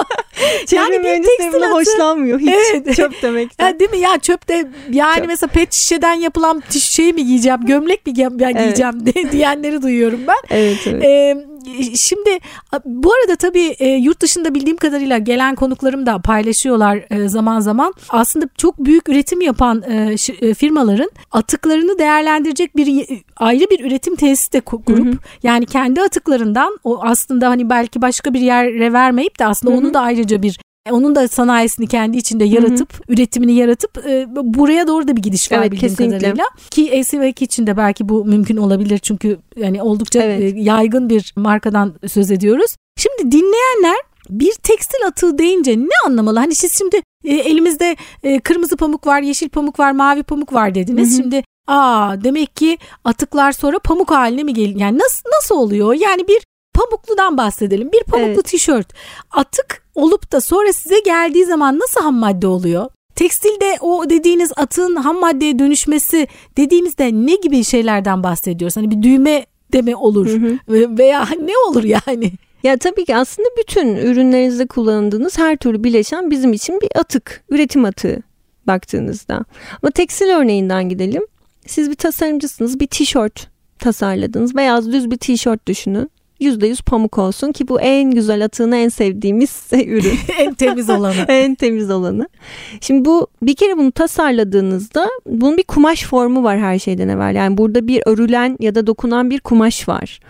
yani bir tekstil atı... hoşlanmıyor hiç evet. çöp demekten. Yani değil mi ya çöp de yani çöp. mesela pet şişeden yapılan şey mi giyeceğim gömlek mi giyeceğim evet. diyenleri duyuyorum ben. Evet, evet. Ee, şimdi bu arada tabii e, yurt dışında bildiğim kadarıyla gelen konuklarım da paylaşıyorlar e, zaman zaman. Aslında çok büyük üretim yapan e, firmaların atıklarını değerlendirecek bir ayrı bir üretim tesisi de kurup hı hı. yani kendi atıklarından o aslında hani belki başka bir yere vermeyip de aslında hı hı. onu da ayrıca bir onun da sanayisini kendi içinde yaratıp Hı-hı. üretimini yaratıp e, buraya doğru da bir gidiş var evet, bildiğim kesinlikle. kadarıyla. Ki ACVK için de belki bu mümkün olabilir çünkü yani oldukça evet. e, yaygın bir markadan söz ediyoruz. Şimdi dinleyenler bir tekstil atığı deyince ne anlamalı? Hani siz şimdi e, elimizde e, kırmızı pamuk var, yeşil pamuk var, mavi pamuk var dediniz. Hı hı. Şimdi aa demek ki atıklar sonra pamuk haline mi geliyor? Yani nasıl nasıl oluyor? Yani bir pamukludan bahsedelim. Bir pamuklu evet. tişört atık olup da sonra size geldiği zaman nasıl ham madde oluyor? Tekstilde o dediğiniz atın ham maddeye dönüşmesi dediğimizde ne gibi şeylerden bahsediyoruz? Hani bir düğme de mi olur hı hı. veya ne olur yani? Ya tabii ki aslında bütün ürünlerinizde kullandığınız her türlü bileşen bizim için bir atık, üretim atığı baktığınızda. Ama tekstil örneğinden gidelim. Siz bir tasarımcısınız, bir tişört tasarladınız. Beyaz düz bir tişört düşünün. %100 pamuk olsun ki bu en güzel atığını en sevdiğimiz ürün. en temiz olanı. en temiz olanı. Şimdi bu bir kere bunu tasarladığınızda bunun bir kumaş formu var her şeyden evvel. Yani burada bir örülen ya da dokunan bir kumaş var.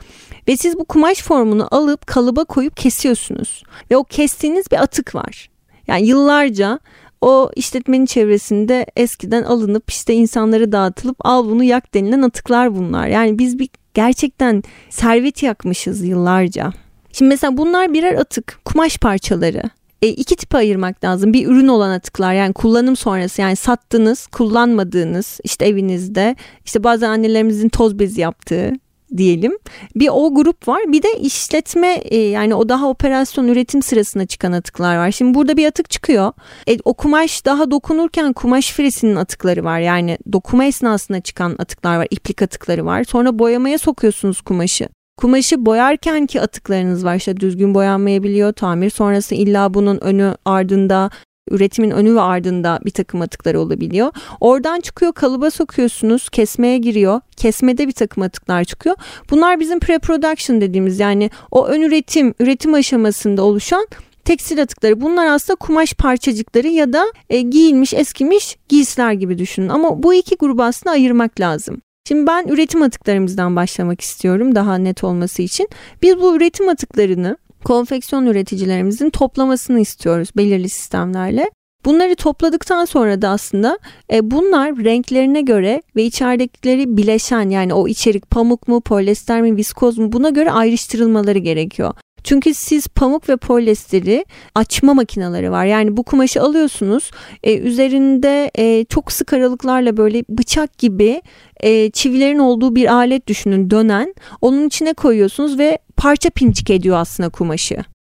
Ve siz bu kumaş formunu alıp kalıba koyup kesiyorsunuz. Ve o kestiğiniz bir atık var. Yani yıllarca o işletmenin çevresinde eskiden alınıp işte insanlara dağıtılıp al bunu yak denilen atıklar bunlar. Yani biz bir gerçekten servet yakmışız yıllarca. Şimdi mesela bunlar birer atık, kumaş parçaları. E, iki tipe ayırmak lazım. Bir ürün olan atıklar yani kullanım sonrası yani sattınız, kullanmadığınız işte evinizde işte bazı annelerimizin toz bezi yaptığı diyelim. Bir o grup var. Bir de işletme e, yani o daha operasyon üretim sırasında çıkan atıklar var. Şimdi burada bir atık çıkıyor. E, o kumaş daha dokunurken kumaş fresinin atıkları var. Yani dokuma esnasında çıkan atıklar var. iplik atıkları var. Sonra boyamaya sokuyorsunuz kumaşı. Kumaşı boyarken ki atıklarınız var işte düzgün boyanmayabiliyor tamir sonrası illa bunun önü ardında üretimin önü ve ardında bir takım atıklar olabiliyor. Oradan çıkıyor kalıba sokuyorsunuz kesmeye giriyor. Kesmede bir takım atıklar çıkıyor. Bunlar bizim pre-production dediğimiz yani o ön üretim üretim aşamasında oluşan tekstil atıkları bunlar aslında kumaş parçacıkları ya da e, giyilmiş eskimiş giysiler gibi düşünün ama bu iki grubu aslında ayırmak lazım. Şimdi ben üretim atıklarımızdan başlamak istiyorum daha net olması için. Biz bu üretim atıklarını konfeksiyon üreticilerimizin toplamasını istiyoruz belirli sistemlerle. Bunları topladıktan sonra da aslında e, bunlar renklerine göre ve içeridekileri bileşen yani o içerik pamuk mu, polyester mi, viskoz mu buna göre ayrıştırılmaları gerekiyor. Çünkü siz pamuk ve polyesteri açma makineleri var. Yani bu kumaşı alıyorsunuz. E, üzerinde e, çok sık aralıklarla böyle bıçak gibi e, çivilerin olduğu bir alet düşünün dönen. Onun içine koyuyorsunuz ve parça pinçik ediyor aslında kumaşı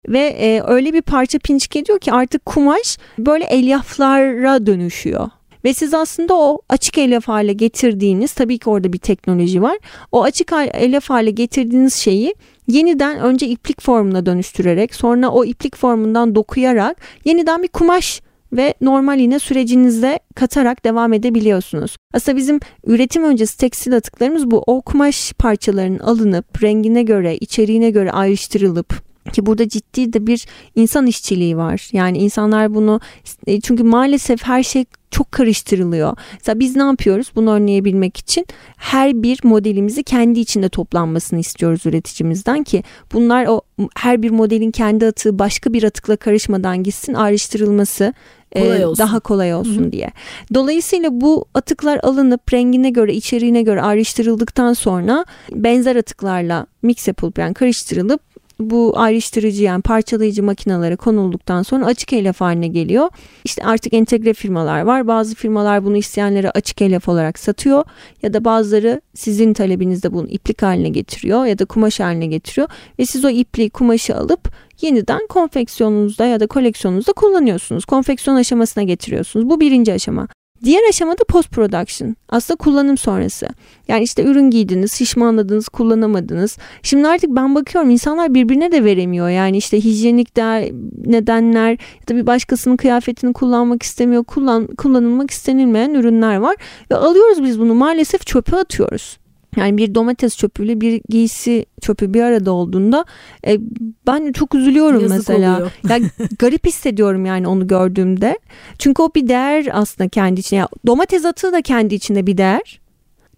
ve e, öyle bir parça pinçik ediyor ki artık kumaş böyle elyaflara dönüşüyor. Ve siz aslında o açık elyaf hale getirdiğiniz tabii ki orada bir teknoloji var. O açık elyaf hale getirdiğiniz şeyi yeniden önce iplik formuna dönüştürerek sonra o iplik formundan dokuyarak yeniden bir kumaş ve normal yine sürecinizde katarak devam edebiliyorsunuz. Aslında bizim üretim öncesi tekstil atıklarımız bu. O kumaş parçalarının alınıp rengine göre, içeriğine göre ayrıştırılıp ki burada ciddi de bir insan işçiliği var. Yani insanlar bunu e, çünkü maalesef her şey çok karıştırılıyor. Mesela biz ne yapıyoruz bunu önleyebilmek için her bir modelimizi kendi içinde toplanmasını istiyoruz üreticimizden ki bunlar o her bir modelin kendi atığı başka bir atıkla karışmadan gitsin ayrıştırılması kolay olsun. daha kolay olsun Hı-hı. diye. Dolayısıyla bu atıklar alınıp rengine göre, içeriğine göre ayrıştırıldıktan sonra benzer atıklarla mix yapılıp yani karıştırılıp bu ayrıştırıcı yani parçalayıcı makinalara konulduktan sonra açık elyaf haline geliyor. İşte artık entegre firmalar var. Bazı firmalar bunu isteyenlere açık elyaf olarak satıyor ya da bazıları sizin talebinizde bunu iplik haline getiriyor ya da kumaş haline getiriyor ve siz o ipliği kumaşı alıp yeniden konfeksiyonunuzda ya da koleksiyonunuzda kullanıyorsunuz. Konfeksiyon aşamasına getiriyorsunuz. Bu birinci aşama. Diğer aşamada post production. Aslında kullanım sonrası. Yani işte ürün giydiniz, şişmanladınız, kullanamadınız. Şimdi artık ben bakıyorum insanlar birbirine de veremiyor. Yani işte hijyenik de nedenler ya da bir başkasının kıyafetini kullanmak istemiyor. Kullan, kullanılmak istenilmeyen ürünler var. Ve alıyoruz biz bunu maalesef çöpe atıyoruz. Yani bir domates çöpüyle bir giysi çöpü bir arada olduğunda e, ben çok üzülüyorum Yazık mesela. Oluyor. ya garip hissediyorum yani onu gördüğümde. Çünkü o bir değer aslında kendi içinde. Yani domates atığı da kendi içinde bir değer.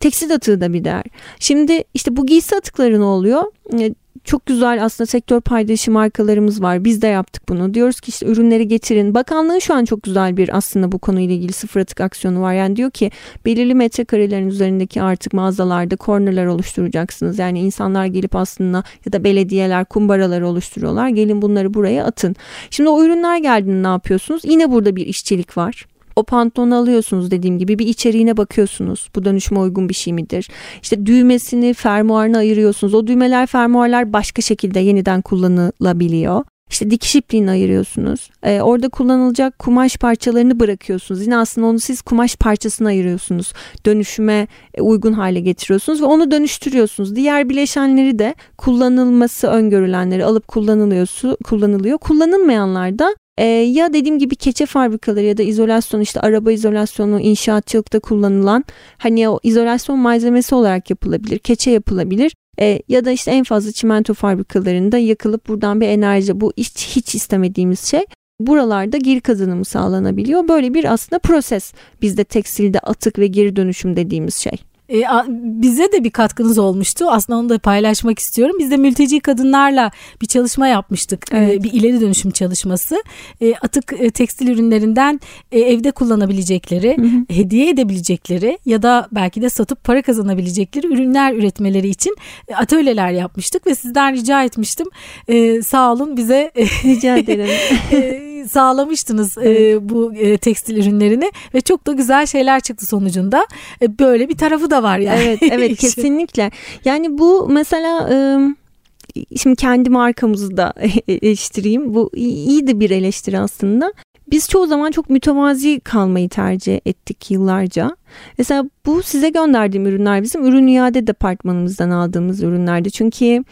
Tekstil atığı da bir değer. Şimdi işte bu giysi atıkları ne oluyor? E, çok güzel aslında sektör paydaşı markalarımız var. Biz de yaptık bunu. Diyoruz ki işte ürünleri getirin. Bakanlığın şu an çok güzel bir aslında bu konuyla ilgili sıfır atık aksiyonu var. Yani diyor ki belirli metrekarelerin üzerindeki artık mağazalarda kornerler oluşturacaksınız. Yani insanlar gelip aslında ya da belediyeler kumbaraları oluşturuyorlar. Gelin bunları buraya atın. Şimdi o ürünler geldiğinde ne yapıyorsunuz? Yine burada bir işçilik var. O pantolonu alıyorsunuz dediğim gibi bir içeriğine bakıyorsunuz. Bu dönüşüme uygun bir şey midir? İşte düğmesini, fermuarını ayırıyorsunuz. O düğmeler, fermuarlar başka şekilde yeniden kullanılabiliyor. İşte dikiş ipliğini ayırıyorsunuz. Ee, orada kullanılacak kumaş parçalarını bırakıyorsunuz. Yine aslında onu siz kumaş parçasına ayırıyorsunuz. Dönüşüme e, uygun hale getiriyorsunuz ve onu dönüştürüyorsunuz. Diğer bileşenleri de kullanılması öngörülenleri alıp kullanılıyor, kullanılıyor. Kullanılmayanlar da e, ya dediğim gibi keçe fabrikaları ya da izolasyon işte araba izolasyonu inşaatçılıkta kullanılan hani o izolasyon malzemesi olarak yapılabilir. Keçe yapılabilir. E, ya da işte en fazla çimento fabrikalarında yakılıp buradan bir enerji bu hiç, hiç istemediğimiz şey buralarda geri kazanımı sağlanabiliyor. Böyle bir aslında proses bizde tekstilde atık ve geri dönüşüm dediğimiz şey. E, bize de bir katkınız olmuştu. Aslında onu da paylaşmak istiyorum. Biz de mülteci kadınlarla bir çalışma yapmıştık. E, evet. E, bir ileri dönüşüm çalışması. E, atık e, tekstil ürünlerinden e, evde kullanabilecekleri, hı hı. hediye edebilecekleri ya da belki de satıp para kazanabilecekleri ürünler üretmeleri için e, atölyeler yapmıştık ve sizden rica etmiştim. E, sağ olun bize rica ederim. sağlamıştınız e, evet. e, bu e, tekstil ürünlerini ve çok da güzel şeyler çıktı sonucunda. E, böyle bir tarafı da var yani. Evet, evet kesinlikle. Yani bu mesela e, şimdi kendi markamızı da eleştireyim. Bu iyi de bir eleştiri aslında. Biz çoğu zaman çok mütevazi kalmayı tercih ettik yıllarca. Mesela bu size gönderdiğim ürünler bizim ürün iade departmanımızdan aldığımız ürünlerdi. Çünkü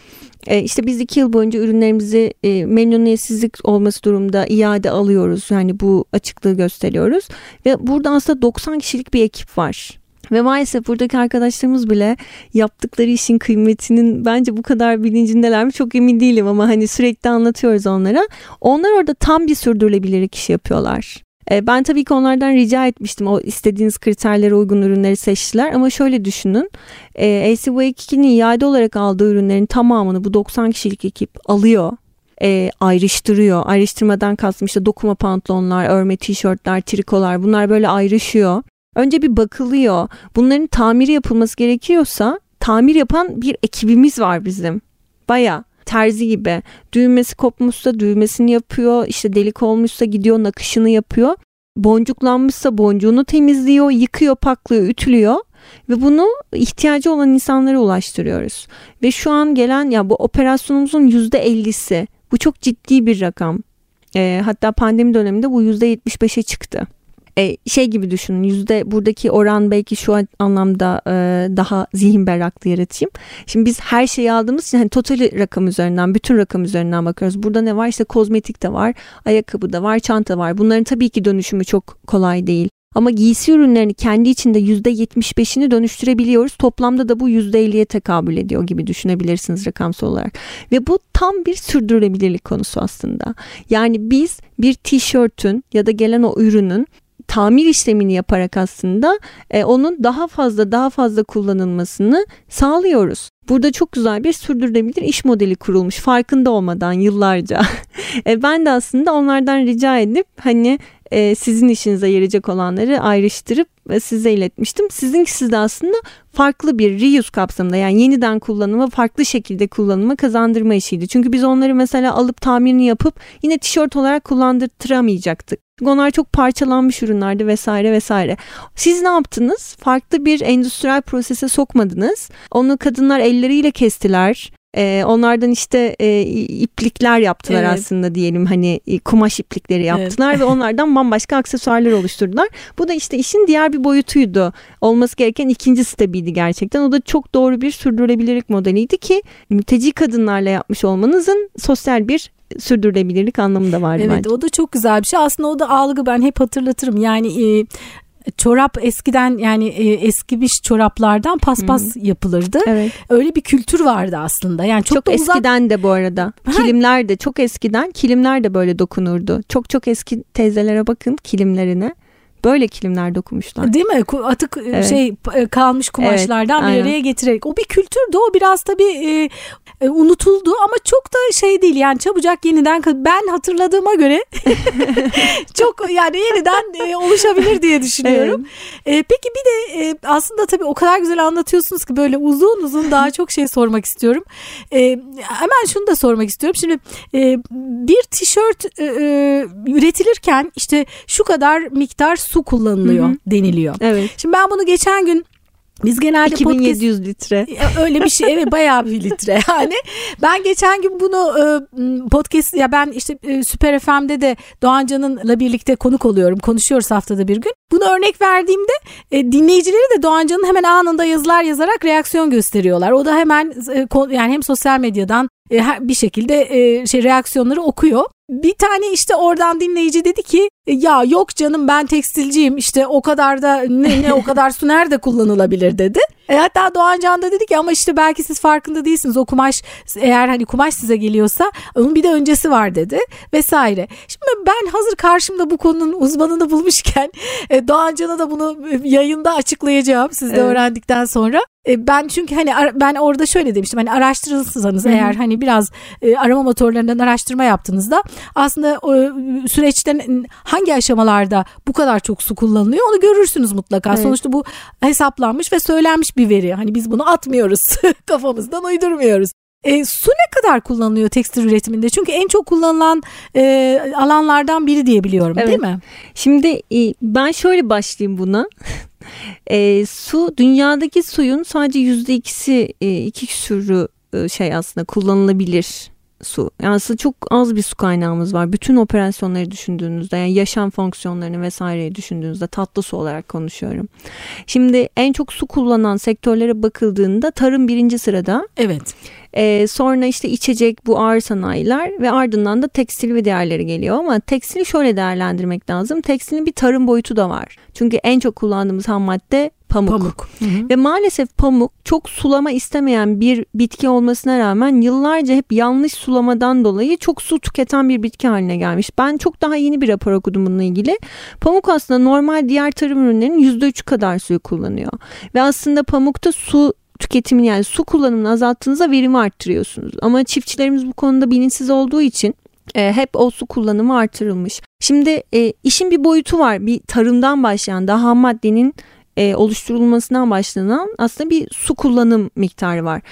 e, işte biz iki yıl boyunca ürünlerimizi e, memnuniyetsizlik olması durumda iade alıyoruz. Yani bu açıklığı gösteriyoruz. Ve burada aslında 90 kişilik bir ekip var. Ve maalesef buradaki arkadaşlarımız bile yaptıkları işin kıymetinin bence bu kadar bilincindeler mi çok emin değilim ama hani sürekli anlatıyoruz onlara. Onlar orada tam bir sürdürülebilirlik işi yapıyorlar. E, ben tabii ki onlardan rica etmiştim o istediğiniz kriterlere uygun ürünleri seçtiler ama şöyle düşünün e, ACV2'nin iade olarak aldığı ürünlerin tamamını bu 90 kişilik ekip alıyor e, ayrıştırıyor. Ayrıştırmadan kastım işte dokuma pantolonlar, örme tişörtler, trikolar bunlar böyle ayrışıyor. Önce bir bakılıyor. Bunların tamiri yapılması gerekiyorsa tamir yapan bir ekibimiz var bizim. Baya terzi gibi. Düğmesi kopmuşsa düğmesini yapıyor. İşte delik olmuşsa gidiyor nakışını yapıyor. Boncuklanmışsa boncuğunu temizliyor yıkıyor paklıyor ütülüyor. Ve bunu ihtiyacı olan insanlara ulaştırıyoruz. Ve şu an gelen ya bu operasyonumuzun yüzde ellisi. Bu çok ciddi bir rakam. E, hatta pandemi döneminde bu yüzde yetmiş beşe çıktı e, şey gibi düşünün yüzde buradaki oran belki şu anlamda e, daha zihin berraklığı yaratayım. Şimdi biz her şeyi aldığımız için hani total rakam üzerinden bütün rakam üzerinden bakıyoruz. Burada ne var işte kozmetik de var ayakkabı da var çanta var bunların tabii ki dönüşümü çok kolay değil. Ama giysi ürünlerini kendi içinde %75'ini dönüştürebiliyoruz. Toplamda da bu %50'ye tekabül ediyor gibi düşünebilirsiniz rakamsal olarak. Ve bu tam bir sürdürülebilirlik konusu aslında. Yani biz bir tişörtün ya da gelen o ürünün tamir işlemini yaparak aslında e, onun daha fazla daha fazla kullanılmasını sağlıyoruz. Burada çok güzel bir sürdürülebilir iş modeli kurulmuş farkında olmadan yıllarca. e, ben de aslında onlardan rica edip hani e, sizin işinize yarayacak olanları ayrıştırıp e, size iletmiştim. Sizinkisi de aslında farklı bir reuse kapsamında yani yeniden kullanıma farklı şekilde kullanıma kazandırma işiydi. Çünkü biz onları mesela alıp tamirini yapıp yine tişört olarak kullandırtıramayacaktık. Çünkü onlar çok parçalanmış ürünlerdi vesaire vesaire. Siz ne yaptınız? Farklı bir endüstriyel prosese sokmadınız. Onu kadınlar elleriyle kestiler. E, onlardan işte e, iplikler yaptılar evet. aslında diyelim hani kumaş iplikleri yaptılar evet. ve onlardan bambaşka aksesuarlar oluşturdular. Bu da işte işin diğer bir boyutuydu. Olması gereken ikinci stepiydi gerçekten. O da çok doğru bir sürdürülebilirlik modeliydi ki mülteci kadınlarla yapmış olmanızın sosyal bir sürdürülebilirlik anlamında vardı evet, bence. o da çok güzel bir şey. Aslında o da algı ben hep hatırlatırım. Yani e, çorap eskiden yani e, eskimiş çoraplardan paspas hmm. yapılırdı. Evet. Öyle bir kültür vardı aslında. Yani çok, çok da uzak... eskiden de bu arada. Ha. Kilimler de çok eskiden kilimler de böyle dokunurdu. Çok çok eski teyzelere bakın kilimlerine böyle kilimler dokunmuşlar. Değil mi? Atık e, evet. şey e, kalmış kumaşlardan evet, bir araya getirerek. O bir kültürdü. O biraz tabii e, e, unutuldu ama çok da şey değil yani çabucak yeniden ben hatırladığıma göre çok yani yeniden e, oluşabilir diye düşünüyorum. Evet. E, peki bir de e, aslında tabii o kadar güzel anlatıyorsunuz ki böyle uzun uzun daha çok şey sormak istiyorum. E, hemen şunu da sormak istiyorum. Şimdi e, bir tişört e, e, üretilirken işte şu kadar miktar su kullanılıyor Hı-hı. deniliyor. Evet. Şimdi ben bunu geçen gün biz genelde 2700 podcast, litre. Öyle bir şey evet bayağı bir litre yani. Ben geçen gün bunu e, podcast ya ben işte e, Süper FM'de de Doğancan'ınla birlikte konuk oluyorum. Konuşuyoruz haftada bir gün. Bunu örnek verdiğimde e, dinleyicileri de Doğancan'ın hemen anında yazılar yazarak reaksiyon gösteriyorlar. O da hemen yani hem sosyal medyadan bir şekilde şey reaksiyonları okuyor. Bir tane işte oradan dinleyici dedi ki e, ya yok canım ben tekstilciyim işte o kadar da ne, ne o kadar su nerede kullanılabilir dedi. E hatta Doğan Can da dedi ki ama işte belki siz farkında değilsiniz o kumaş eğer hani kumaş size geliyorsa onun bir de öncesi var dedi vesaire. Şimdi ben hazır karşımda bu konunun uzmanını bulmuşken e, Doğan Can'a da bunu yayında açıklayacağım siz de evet. öğrendikten sonra. E, ben çünkü hani ben orada şöyle demiştim hani araştırırsanız eğer hani biraz e, arama motorlarından araştırma yaptığınızda aslında süreçten hangi aşamalarda bu kadar çok su kullanılıyor onu görürsünüz mutlaka. Evet. Sonuçta bu hesaplanmış ve söylenmiş bir veri. Hani biz bunu atmıyoruz kafamızdan uydurmuyoruz. E, su ne kadar kullanılıyor tekstil üretiminde? Çünkü en çok kullanılan e, alanlardan biri diye biliyorum evet. değil mi? Şimdi e, ben şöyle başlayayım buna. e, su dünyadaki suyun sadece yüzde ikisi e, iki küsürü e, şey aslında kullanılabilir su. Yani aslında çok az bir su kaynağımız var. Bütün operasyonları düşündüğünüzde yani yaşam fonksiyonlarını vesaireyi düşündüğünüzde tatlı su olarak konuşuyorum. Şimdi en çok su kullanan sektörlere bakıldığında tarım birinci sırada. Evet. Ee, sonra işte içecek bu ağır sanayiler ve ardından da tekstil ve diğerleri geliyor ama tekstili şöyle değerlendirmek lazım. Tekstilin bir tarım boyutu da var. Çünkü en çok kullandığımız ham madde pamuk. pamuk. Hı hı. Ve maalesef pamuk çok sulama istemeyen bir bitki olmasına rağmen yıllarca hep yanlış sulamadan dolayı çok su tüketen bir bitki haline gelmiş. Ben çok daha yeni bir rapor okudum bununla ilgili. Pamuk aslında normal diğer tarım ürünlerinin %3 kadar suyu kullanıyor. Ve aslında pamukta su tüketimini yani su kullanımını azalttığınızda verimi arttırıyorsunuz. Ama çiftçilerimiz bu konuda bilinçsiz olduğu için e, hep o su kullanımı artırılmış. Şimdi e, işin bir boyutu var. Bir tarımdan başlayan daha maddenin e, oluşturulmasından başlanan aslında bir su kullanım miktarı var.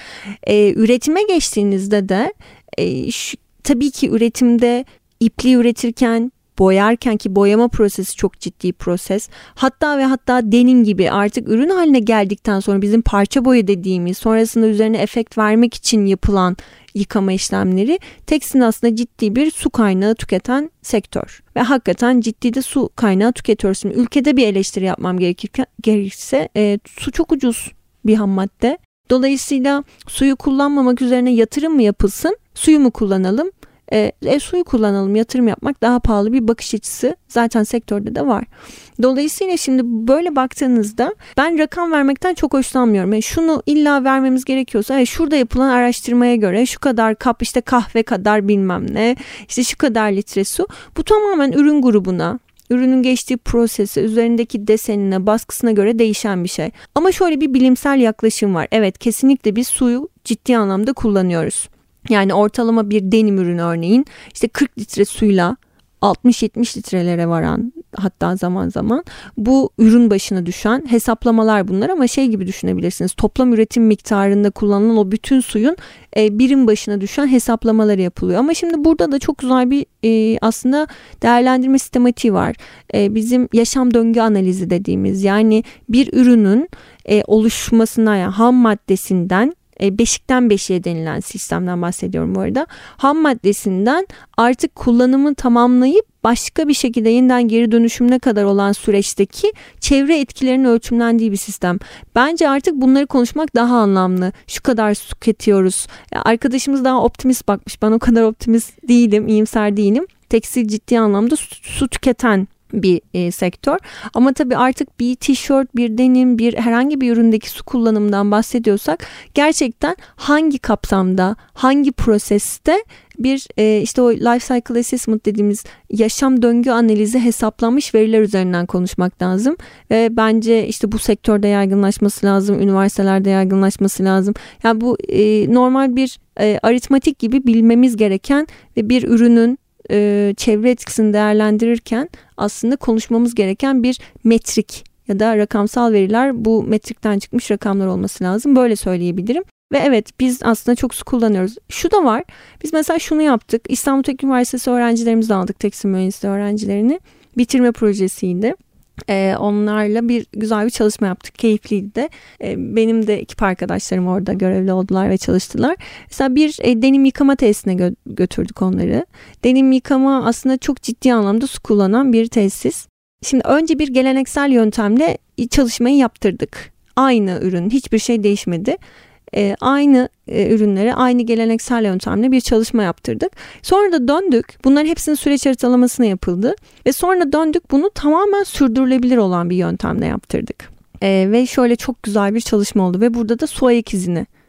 E, üretime geçtiğinizde de e, şu, tabii ki üretimde ipliği üretirken boyarken ki boyama prosesi çok ciddi proses. Hatta ve hatta denim gibi artık ürün haline geldikten sonra bizim parça boya dediğimiz sonrasında üzerine efekt vermek için yapılan yıkama işlemleri tekstilin aslında ciddi bir su kaynağı tüketen sektör. Ve hakikaten ciddi de su kaynağı tüketiyoruz. Şimdi ülkede bir eleştiri yapmam gerekirse e, su çok ucuz bir ham madde. Dolayısıyla suyu kullanmamak üzerine yatırım mı yapılsın, suyu mu kullanalım? E, e, suyu kullanalım yatırım yapmak daha pahalı bir bakış açısı zaten sektörde de var. Dolayısıyla şimdi böyle baktığınızda ben rakam vermekten çok hoşlanmıyorum. Yani şunu illa vermemiz gerekiyorsa yani şurada yapılan araştırmaya göre şu kadar kap işte kahve kadar bilmem ne işte şu kadar litre su bu tamamen ürün grubuna ürünün geçtiği prosesi, üzerindeki desenine, baskısına göre değişen bir şey. Ama şöyle bir bilimsel yaklaşım var. Evet kesinlikle biz suyu ciddi anlamda kullanıyoruz. Yani ortalama bir denim ürünü örneğin işte 40 litre suyla 60-70 litrelere varan hatta zaman zaman bu ürün başına düşen hesaplamalar bunlar. Ama şey gibi düşünebilirsiniz toplam üretim miktarında kullanılan o bütün suyun e, birim başına düşen hesaplamaları yapılıyor. Ama şimdi burada da çok güzel bir e, aslında değerlendirme sistematiği var. E, bizim yaşam döngü analizi dediğimiz yani bir ürünün e, oluşmasına yani ham maddesinden e, beşikten beşiğe denilen sistemden bahsediyorum bu arada. Ham maddesinden artık kullanımı tamamlayıp başka bir şekilde yeniden geri dönüşümüne kadar olan süreçteki çevre etkilerinin ölçümlendiği bir sistem. Bence artık bunları konuşmak daha anlamlı. Şu kadar su tüketiyoruz. Arkadaşımız daha optimist bakmış. Ben o kadar optimist değilim, iyimser değilim. Tekstil ciddi anlamda su, su tüketen bir e, sektör. Ama tabii artık bir tişört, bir denim, bir herhangi bir üründeki su kullanımından bahsediyorsak gerçekten hangi kapsamda, hangi proseste bir e, işte o life cycle assessment dediğimiz yaşam döngü analizi hesaplanmış veriler üzerinden konuşmak lazım. Ve bence işte bu sektörde yaygınlaşması lazım, üniversitelerde yaygınlaşması lazım. Yani bu e, normal bir e, aritmatik gibi bilmemiz gereken ve bir ürünün e, çevre etkisini değerlendirirken aslında konuşmamız gereken bir metrik ya da rakamsal veriler bu metrikten çıkmış rakamlar olması lazım. Böyle söyleyebilirim. Ve evet biz aslında çok su kullanıyoruz. Şu da var. Biz mesela şunu yaptık. İstanbul Teknik Üniversitesi öğrencilerimizi aldık. Tekstil mühendisliği öğrencilerini. Bitirme projesiydi. Ee, onlarla bir güzel bir çalışma yaptık. Keyifliydi de. Ee, benim de ekip arkadaşlarım orada görevli oldular ve çalıştılar. Mesela bir e, denim yıkama tesisine gö- götürdük onları. Denim yıkama aslında çok ciddi anlamda su kullanan bir tesis. Şimdi önce bir geleneksel yöntemle çalışmayı yaptırdık. Aynı ürün hiçbir şey değişmedi e, aynı e, ürünlere aynı geleneksel yöntemle bir çalışma yaptırdık. Sonra da döndük. Bunların hepsinin süreç haritalamasına yapıldı ve sonra döndük bunu tamamen sürdürülebilir olan bir yöntemle yaptırdık. E, ve şöyle çok güzel bir çalışma oldu ve burada da su ayak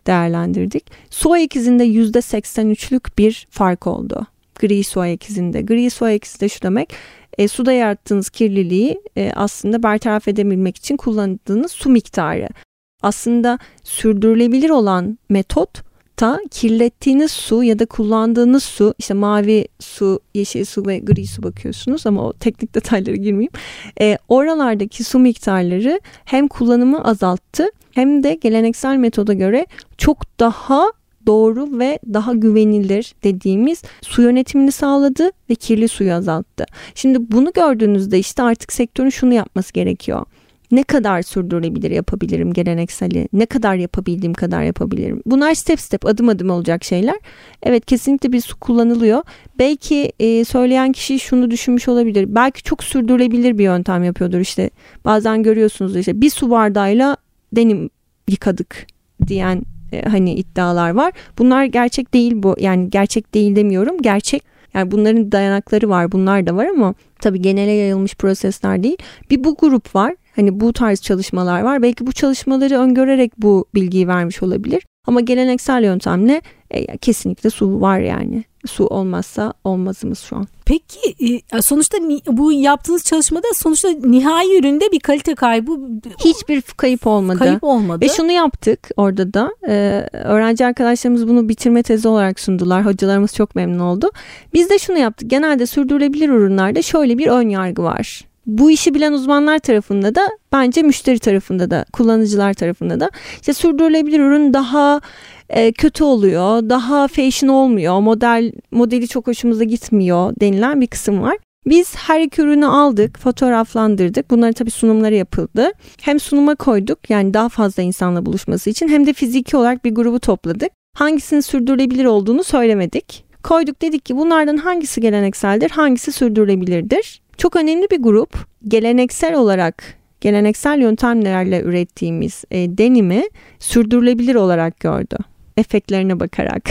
değerlendirdik. Su ayak izinde %83'lük bir fark oldu. Gri su ayak izinde. Gri su ayak de şu demek e, suda yarattığınız kirliliği e, aslında bertaraf edebilmek için kullandığınız su miktarı aslında sürdürülebilir olan metot ta kirlettiğiniz su ya da kullandığınız su işte mavi su, yeşil su ve gri su bakıyorsunuz ama o teknik detaylara girmeyeyim. E, oralardaki su miktarları hem kullanımı azalttı hem de geleneksel metoda göre çok daha doğru ve daha güvenilir dediğimiz su yönetimini sağladı ve kirli suyu azalttı. Şimdi bunu gördüğünüzde işte artık sektörün şunu yapması gerekiyor ne kadar sürdürülebilir yapabilirim gelenekseli, ne kadar yapabildiğim kadar yapabilirim. Bunlar step step adım adım olacak şeyler. Evet kesinlikle bir su kullanılıyor. Belki e, söyleyen kişi şunu düşünmüş olabilir. Belki çok sürdürülebilir bir yöntem yapıyordur işte. Bazen görüyorsunuz işte bir su bardağıyla denim yıkadık diyen e, hani iddialar var. Bunlar gerçek değil bu. Yani gerçek değil demiyorum. Gerçek yani bunların dayanakları var bunlar da var ama tabii genele yayılmış prosesler değil. Bir bu grup var Hani bu tarz çalışmalar var. Belki bu çalışmaları öngörerek bu bilgiyi vermiş olabilir. Ama geleneksel yöntemle e, kesinlikle su var yani. Su olmazsa olmazımız şu an. Peki e, sonuçta bu yaptığınız çalışmada sonuçta nihai üründe bir kalite kaybı hiçbir kayıp olmadı. Kayıp olmadı. Ve şunu yaptık orada da e, öğrenci arkadaşlarımız bunu bitirme tezi olarak sundular. Hocalarımız çok memnun oldu. Biz de şunu yaptık. Genelde sürdürülebilir ürünlerde şöyle bir ön yargı var bu işi bilen uzmanlar tarafında da bence müşteri tarafında da kullanıcılar tarafında da işte sürdürülebilir ürün daha e, kötü oluyor, daha fashion olmuyor, model modeli çok hoşumuza gitmiyor denilen bir kısım var. Biz her iki ürünü aldık, fotoğraflandırdık. Bunların tabii sunumları yapıldı. Hem sunuma koyduk yani daha fazla insanla buluşması için hem de fiziki olarak bir grubu topladık. Hangisinin sürdürülebilir olduğunu söylemedik. Koyduk dedik ki bunlardan hangisi gelenekseldir, hangisi sürdürülebilirdir. Çok önemli bir grup geleneksel olarak geleneksel yöntemlerle ürettiğimiz e, denimi sürdürülebilir olarak gördü. Efektlerine bakarak.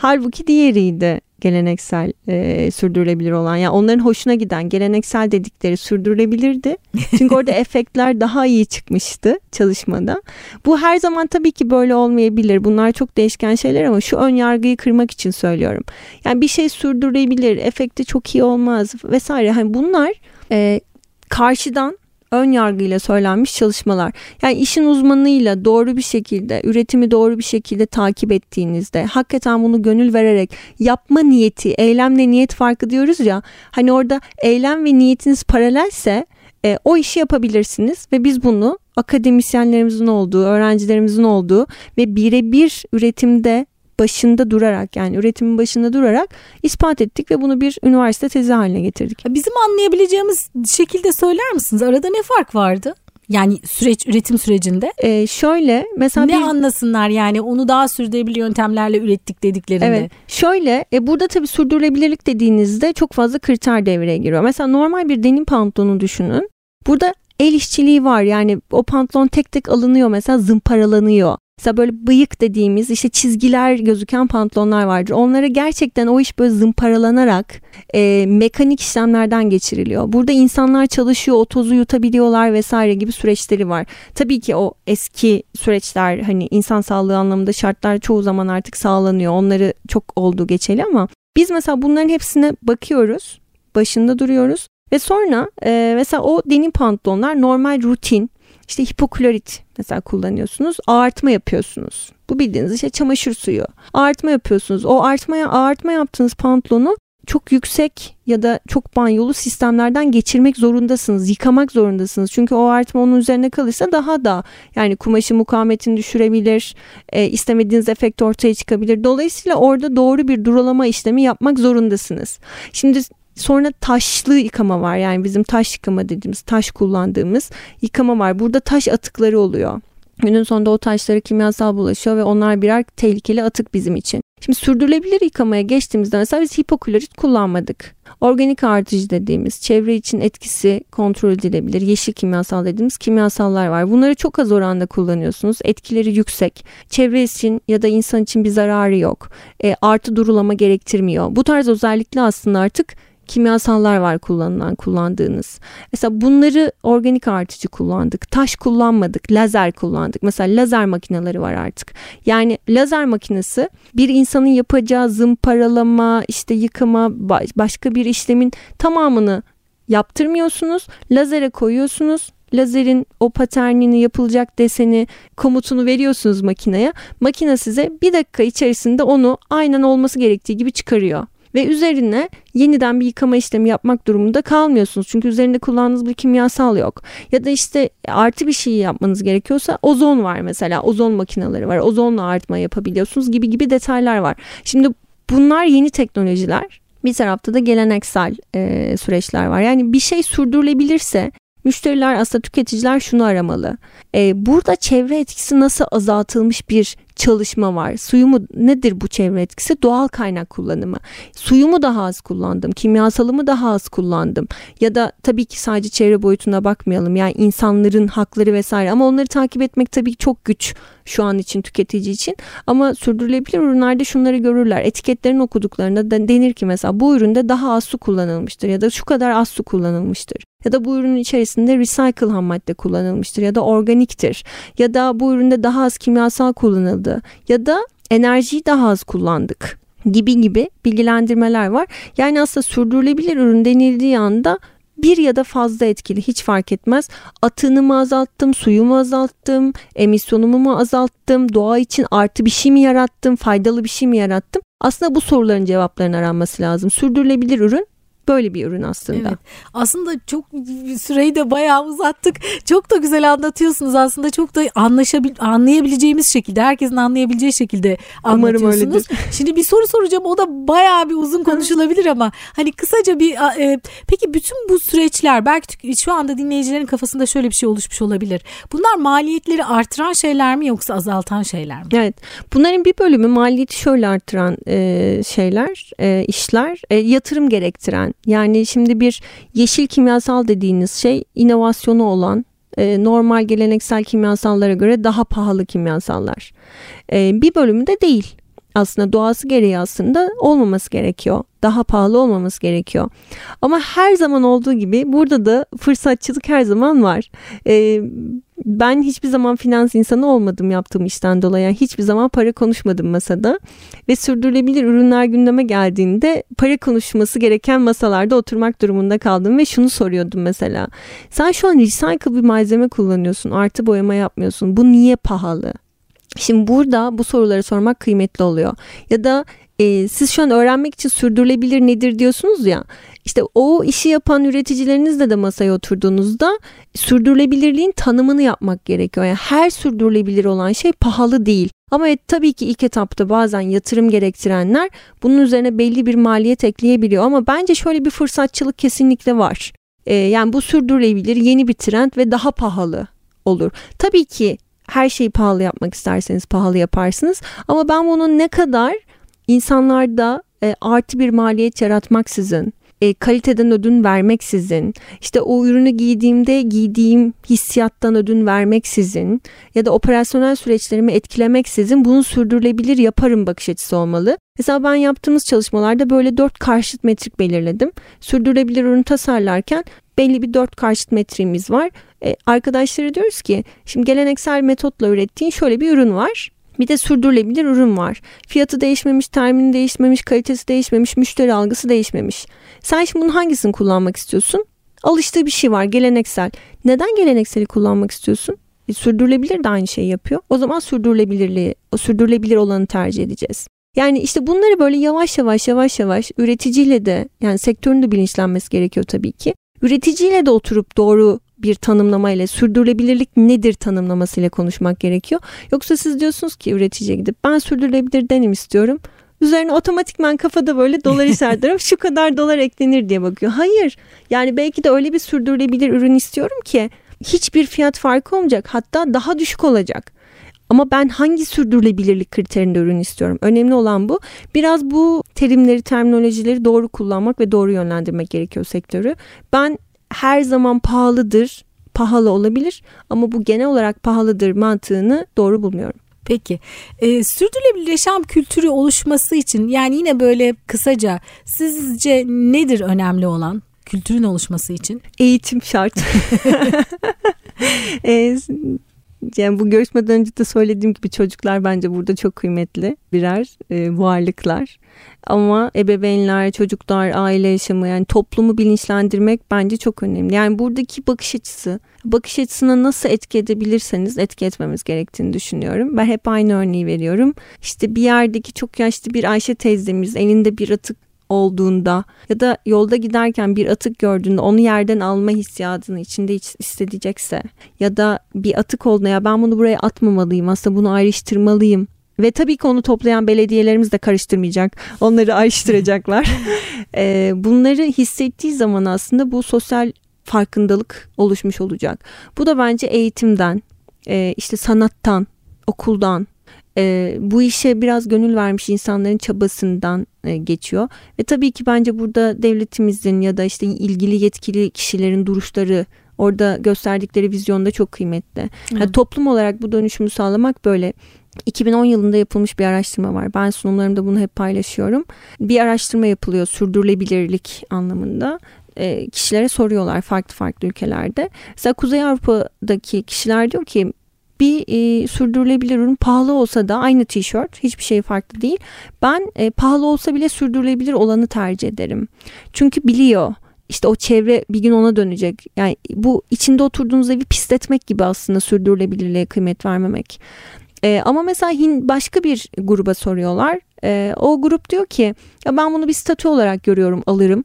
Halbuki diğeriydi geleneksel e, sürdürülebilir olan. Yani onların hoşuna giden geleneksel dedikleri sürdürülebilirdi. Çünkü orada efektler daha iyi çıkmıştı çalışmada. Bu her zaman tabii ki böyle olmayabilir. Bunlar çok değişken şeyler ama şu ön yargıyı kırmak için söylüyorum. Yani bir şey sürdürülebilir, efekti çok iyi olmaz vesaire. Hani bunlar e, karşıdan ön yargıyla söylenmiş çalışmalar. Yani işin uzmanıyla doğru bir şekilde, üretimi doğru bir şekilde takip ettiğinizde, hakikaten bunu gönül vererek yapma niyeti, eylemle niyet farkı diyoruz ya. Hani orada eylem ve niyetiniz paralelse e, o işi yapabilirsiniz ve biz bunu akademisyenlerimizin olduğu, öğrencilerimizin olduğu ve birebir üretimde başında durarak yani üretimin başında durarak ispat ettik ve bunu bir üniversite tezi haline getirdik. Bizim anlayabileceğimiz şekilde söyler misiniz? Arada ne fark vardı? Yani süreç üretim sürecinde. Ee, şöyle mesela ne bir... anlasınlar yani onu daha sürdürülebilir yöntemlerle ürettik dediklerinde. Evet. Şöyle e, burada tabii sürdürülebilirlik dediğinizde çok fazla kriter devreye giriyor. Mesela normal bir denim pantolonu düşünün. Burada el işçiliği var yani o pantolon tek tek alınıyor mesela zımparalanıyor. Mesela böyle bıyık dediğimiz işte çizgiler gözüken pantolonlar vardır. Onlara gerçekten o iş böyle zımparalanarak e, mekanik işlemlerden geçiriliyor. Burada insanlar çalışıyor, o tozu yutabiliyorlar vesaire gibi süreçleri var. Tabii ki o eski süreçler hani insan sağlığı anlamında şartlar çoğu zaman artık sağlanıyor. Onları çok oldu geçeli ama biz mesela bunların hepsine bakıyoruz. Başında duruyoruz ve sonra e, mesela o denim pantolonlar normal rutin işte hipoklorit mesela kullanıyorsunuz. Ağartma yapıyorsunuz. Bu bildiğiniz işte çamaşır suyu. Ağartma yapıyorsunuz. O artmaya ağartma yaptığınız pantolonu çok yüksek ya da çok banyolu sistemlerden geçirmek zorundasınız. Yıkamak zorundasınız. Çünkü o artma onun üzerine kalırsa daha da yani kumaşı mukavemetini düşürebilir. E, istemediğiniz efekt ortaya çıkabilir. Dolayısıyla orada doğru bir durulama işlemi yapmak zorundasınız. Şimdi Sonra taşlı yıkama var. Yani bizim taş yıkama dediğimiz, taş kullandığımız yıkama var. Burada taş atıkları oluyor. Günün sonunda o taşlara kimyasal bulaşıyor ve onlar birer tehlikeli atık bizim için. Şimdi sürdürülebilir yıkamaya geçtiğimizde mesela biz hipoklorit kullanmadık. Organik artıcı dediğimiz çevre için etkisi kontrol edilebilir yeşil kimyasal dediğimiz kimyasallar var. Bunları çok az oranda kullanıyorsunuz. Etkileri yüksek. Çevre için ya da insan için bir zararı yok. E, artı durulama gerektirmiyor. Bu tarz özellikle aslında artık kimyasallar var kullanılan kullandığınız. Mesela bunları organik artıcı kullandık. Taş kullanmadık. Lazer kullandık. Mesela lazer makineleri var artık. Yani lazer makinesi bir insanın yapacağı zımparalama, işte yıkama, başka bir işlemin tamamını yaptırmıyorsunuz. Lazere koyuyorsunuz. Lazerin o paternini yapılacak deseni komutunu veriyorsunuz makineye. Makine size bir dakika içerisinde onu aynen olması gerektiği gibi çıkarıyor ve üzerine yeniden bir yıkama işlemi yapmak durumunda kalmıyorsunuz. Çünkü üzerinde kullandığınız bir kimyasal yok. Ya da işte artı bir şey yapmanız gerekiyorsa ozon var mesela. Ozon makineleri var. Ozonla artma yapabiliyorsunuz gibi gibi detaylar var. Şimdi bunlar yeni teknolojiler. Bir tarafta da geleneksel e, süreçler var. Yani bir şey sürdürülebilirse müşteriler aslında tüketiciler şunu aramalı. E, burada çevre etkisi nasıl azaltılmış bir çalışma var. Suyumu nedir bu çevre etkisi? Doğal kaynak kullanımı. Suyumu daha az kullandım. Kimyasalımı daha az kullandım. Ya da tabii ki sadece çevre boyutuna bakmayalım. Yani insanların hakları vesaire ama onları takip etmek tabii ki çok güç şu an için tüketici için. Ama sürdürülebilir ürünlerde şunları görürler. Etiketlerini okuduklarında da denir ki mesela bu üründe daha az su kullanılmıştır ya da şu kadar az su kullanılmıştır. Ya da bu ürünün içerisinde recycle ham madde kullanılmıştır ya da organiktir. Ya da bu üründe daha az kimyasal kullanıldı ya da enerjiyi daha az kullandık gibi gibi bilgilendirmeler var. Yani aslında sürdürülebilir ürün denildiği anda bir ya da fazla etkili hiç fark etmez. Atığını mı azalttım, suyumu azalttım, emisyonumu mu azalttım, doğa için artı bir şey mi yarattım, faydalı bir şey mi yarattım? Aslında bu soruların cevaplarının aranması lazım. Sürdürülebilir ürün böyle bir ürün aslında. Evet. Aslında çok süreyi de bayağı uzattık. Çok da güzel anlatıyorsunuz aslında. Çok da anlaşabil anlayabileceğimiz şekilde, herkesin anlayabileceği şekilde anlatıyorsunuz. Şimdi bir soru soracağım. O da bayağı bir uzun konuşulabilir ama hani kısaca bir e, peki bütün bu süreçler belki şu anda dinleyicilerin kafasında şöyle bir şey oluşmuş olabilir. Bunlar maliyetleri artıran şeyler mi yoksa azaltan şeyler mi? Evet. Bunların bir bölümü maliyeti şöyle artıran e, şeyler, e, işler, e, yatırım gerektiren yani şimdi bir yeşil kimyasal dediğiniz şey inovasyonu olan e, normal geleneksel kimyasallara göre daha pahalı kimyasallar. E, bir bölümü de değil. Aslında doğası gereği aslında olmaması gerekiyor. Daha pahalı olmaması gerekiyor. Ama her zaman olduğu gibi burada da fırsatçılık her zaman var. E, ben hiçbir zaman finans insanı olmadım yaptığım işten dolayı. Yani hiçbir zaman para konuşmadım masada. Ve sürdürülebilir ürünler gündeme geldiğinde para konuşması gereken masalarda oturmak durumunda kaldım. Ve şunu soruyordum mesela. Sen şu an recycle bir malzeme kullanıyorsun. Artı boyama yapmıyorsun. Bu niye pahalı? Şimdi burada bu soruları sormak kıymetli oluyor. Ya da e, siz şu an öğrenmek için sürdürülebilir nedir diyorsunuz ya. İşte o işi yapan üreticilerinizle de masaya oturduğunuzda sürdürülebilirliğin tanımını yapmak gerekiyor. Yani her sürdürülebilir olan şey pahalı değil. Ama evet, tabii ki ilk etapta bazen yatırım gerektirenler bunun üzerine belli bir maliyet ekleyebiliyor. Ama bence şöyle bir fırsatçılık kesinlikle var. Ee, yani bu sürdürülebilir yeni bir trend ve daha pahalı olur. Tabii ki her şeyi pahalı yapmak isterseniz pahalı yaparsınız. Ama ben bunun ne kadar insanlarda e, artı bir maliyet yaratmaksızın e, kaliteden ödün vermeksizin, işte o ürünü giydiğimde giydiğim hissiyattan ödün vermeksizin ya da operasyonel süreçlerimi etkilemeksizin bunu sürdürülebilir yaparım bakış açısı olmalı. Mesela ben yaptığımız çalışmalarda böyle dört karşıt metrik belirledim. Sürdürülebilir ürün tasarlarken belli bir dört karşıt metriğimiz var. E, arkadaşlara diyoruz ki şimdi geleneksel metotla ürettiğin şöyle bir ürün var. Bir de sürdürülebilir ürün var. Fiyatı değişmemiş, termini değişmemiş, kalitesi değişmemiş, müşteri algısı değişmemiş. Sen şimdi bunun hangisini kullanmak istiyorsun? Alıştığı bir şey var geleneksel. Neden gelenekseli kullanmak istiyorsun? E, sürdürülebilir de aynı şeyi yapıyor. O zaman sürdürülebilirliği, o sürdürülebilir olanı tercih edeceğiz. Yani işte bunları böyle yavaş yavaş yavaş yavaş üreticiyle de yani sektörün de bilinçlenmesi gerekiyor tabii ki. Üreticiyle de oturup doğru bir tanımlama ile sürdürülebilirlik nedir tanımlaması ile konuşmak gerekiyor. Yoksa siz diyorsunuz ki üreticiye gidip ben sürdürülebilir denim istiyorum. Üzerine otomatikman kafada böyle dolar işaretleri şu kadar dolar eklenir diye bakıyor. Hayır yani belki de öyle bir sürdürülebilir ürün istiyorum ki hiçbir fiyat farkı olmayacak hatta daha düşük olacak. Ama ben hangi sürdürülebilirlik kriterinde ürün istiyorum? Önemli olan bu. Biraz bu terimleri, terminolojileri doğru kullanmak ve doğru yönlendirmek gerekiyor sektörü. Ben her zaman pahalıdır, pahalı olabilir ama bu genel olarak pahalıdır mantığını doğru bulmuyorum. Peki e, sürdürülebilir yaşam kültürü oluşması için yani yine böyle kısaca sizce nedir önemli olan kültürün oluşması için? Eğitim şart. e, yani bu görüşmeden önce de söylediğim gibi çocuklar bence burada çok kıymetli birer e, varlıklar. Ama ebeveynler, çocuklar, aile yaşamı yani toplumu bilinçlendirmek bence çok önemli. Yani buradaki bakış açısı, bakış açısına nasıl etki edebilirseniz etki etmemiz gerektiğini düşünüyorum. Ben hep aynı örneği veriyorum. İşte bir yerdeki çok yaşlı bir Ayşe teyzemiz elinde bir atık olduğunda ya da yolda giderken bir atık gördüğünde onu yerden alma hissiyatını içinde hissedecekse ya da bir atık olduğunda ya ben bunu buraya atmamalıyım aslında bunu ayrıştırmalıyım ve tabii ki onu toplayan belediyelerimiz de karıştırmayacak. Onları ayrıştıracaklar. bunları hissettiği zaman aslında bu sosyal farkındalık oluşmuş olacak. Bu da bence eğitimden, işte sanattan, okuldan, e, bu işe biraz gönül vermiş insanların çabasından e, geçiyor. Ve tabii ki bence burada devletimizin ya da işte ilgili yetkili kişilerin duruşları orada gösterdikleri vizyonda çok kıymetli. Yani toplum olarak bu dönüşümü sağlamak böyle 2010 yılında yapılmış bir araştırma var. Ben sunumlarımda bunu hep paylaşıyorum. Bir araştırma yapılıyor sürdürülebilirlik anlamında. E, kişilere soruyorlar farklı farklı ülkelerde. Mesela Kuzey Avrupa'daki kişiler diyor ki bir e, sürdürülebilir ürün pahalı olsa da aynı tişört hiçbir şey farklı değil. Ben e, pahalı olsa bile sürdürülebilir olanı tercih ederim. Çünkü biliyor işte o çevre bir gün ona dönecek. Yani bu içinde oturduğunuz evi pisletmek gibi aslında sürdürülebilirliğe kıymet vermemek. E, ama mesela Hin başka bir gruba soruyorlar. E, o grup diyor ki ya ben bunu bir statü olarak görüyorum alırım.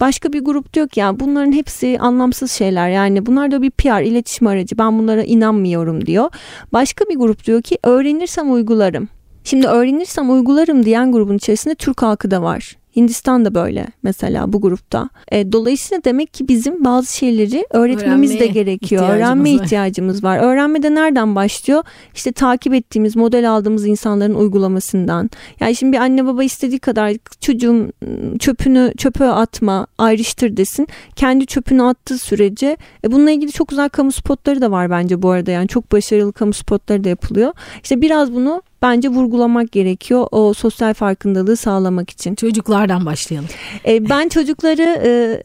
Başka bir grup diyor ki ya bunların hepsi anlamsız şeyler yani bunlar da bir PR iletişim aracı ben bunlara inanmıyorum diyor. Başka bir grup diyor ki öğrenirsem uygularım. Şimdi öğrenirsem uygularım diyen grubun içerisinde Türk halkı da var. Hindistan da böyle mesela bu grupta. E, dolayısıyla demek ki bizim bazı şeyleri öğretmemiz Öğrenmeye de gerekiyor. Ihtiyacımız Öğrenme var. ihtiyacımız var. Öğrenme de nereden başlıyor? İşte takip ettiğimiz, model aldığımız insanların uygulamasından. Yani şimdi bir anne baba istediği kadar çocuğum çöpünü çöpe atma, ayrıştır desin. Kendi çöpünü attığı sürece e, bununla ilgili çok güzel kamu spotları da var bence bu arada. Yani çok başarılı kamu spotları da yapılıyor. İşte biraz bunu bence vurgulamak gerekiyor o sosyal farkındalığı sağlamak için. Çocuklardan başlayalım. E, ben çocukları e,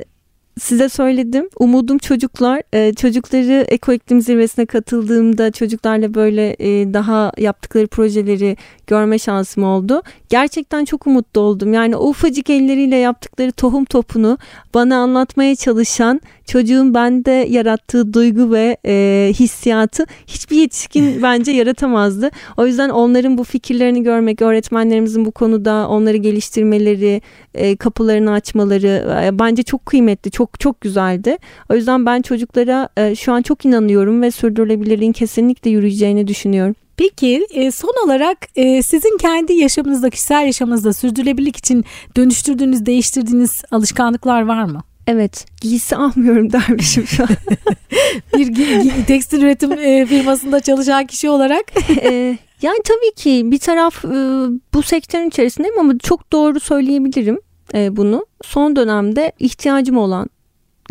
size söyledim. Umudum çocuklar. Ee, çocukları Eko İklim Zirvesi'ne katıldığımda çocuklarla böyle e, daha yaptıkları projeleri görme şansım oldu. Gerçekten çok umutlu oldum. Yani o ufacık elleriyle yaptıkları tohum topunu bana anlatmaya çalışan çocuğun bende yarattığı duygu ve e, hissiyatı hiçbir yetişkin bence yaratamazdı. O yüzden onların bu fikirlerini görmek, öğretmenlerimizin bu konuda onları geliştirmeleri, e, kapılarını açmaları e, bence çok kıymetli, çok çok güzeldi. O yüzden ben çocuklara e, şu an çok inanıyorum ve sürdürülebilirliğin kesinlikle yürüyeceğini düşünüyorum. Peki e, son olarak e, sizin kendi yaşamınızda, kişisel yaşamınızda sürdürülebilirlik için dönüştürdüğünüz, değiştirdiğiniz alışkanlıklar var mı? Evet giysi almıyorum dermişim şu an. bir gi- tekstil üretim e, firmasında çalışan kişi olarak. e, yani tabii ki bir taraf e, bu sektörün içerisindeyim ama çok doğru söyleyebilirim. e, bunu. Son dönemde ihtiyacım olan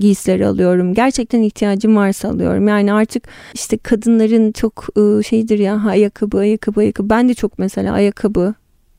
giysileri alıyorum. Gerçekten ihtiyacım varsa alıyorum. Yani artık işte kadınların çok ıı, şeydir ya ayakkabı, ayakkabı, ayakkabı. Ben de çok mesela ayakkabı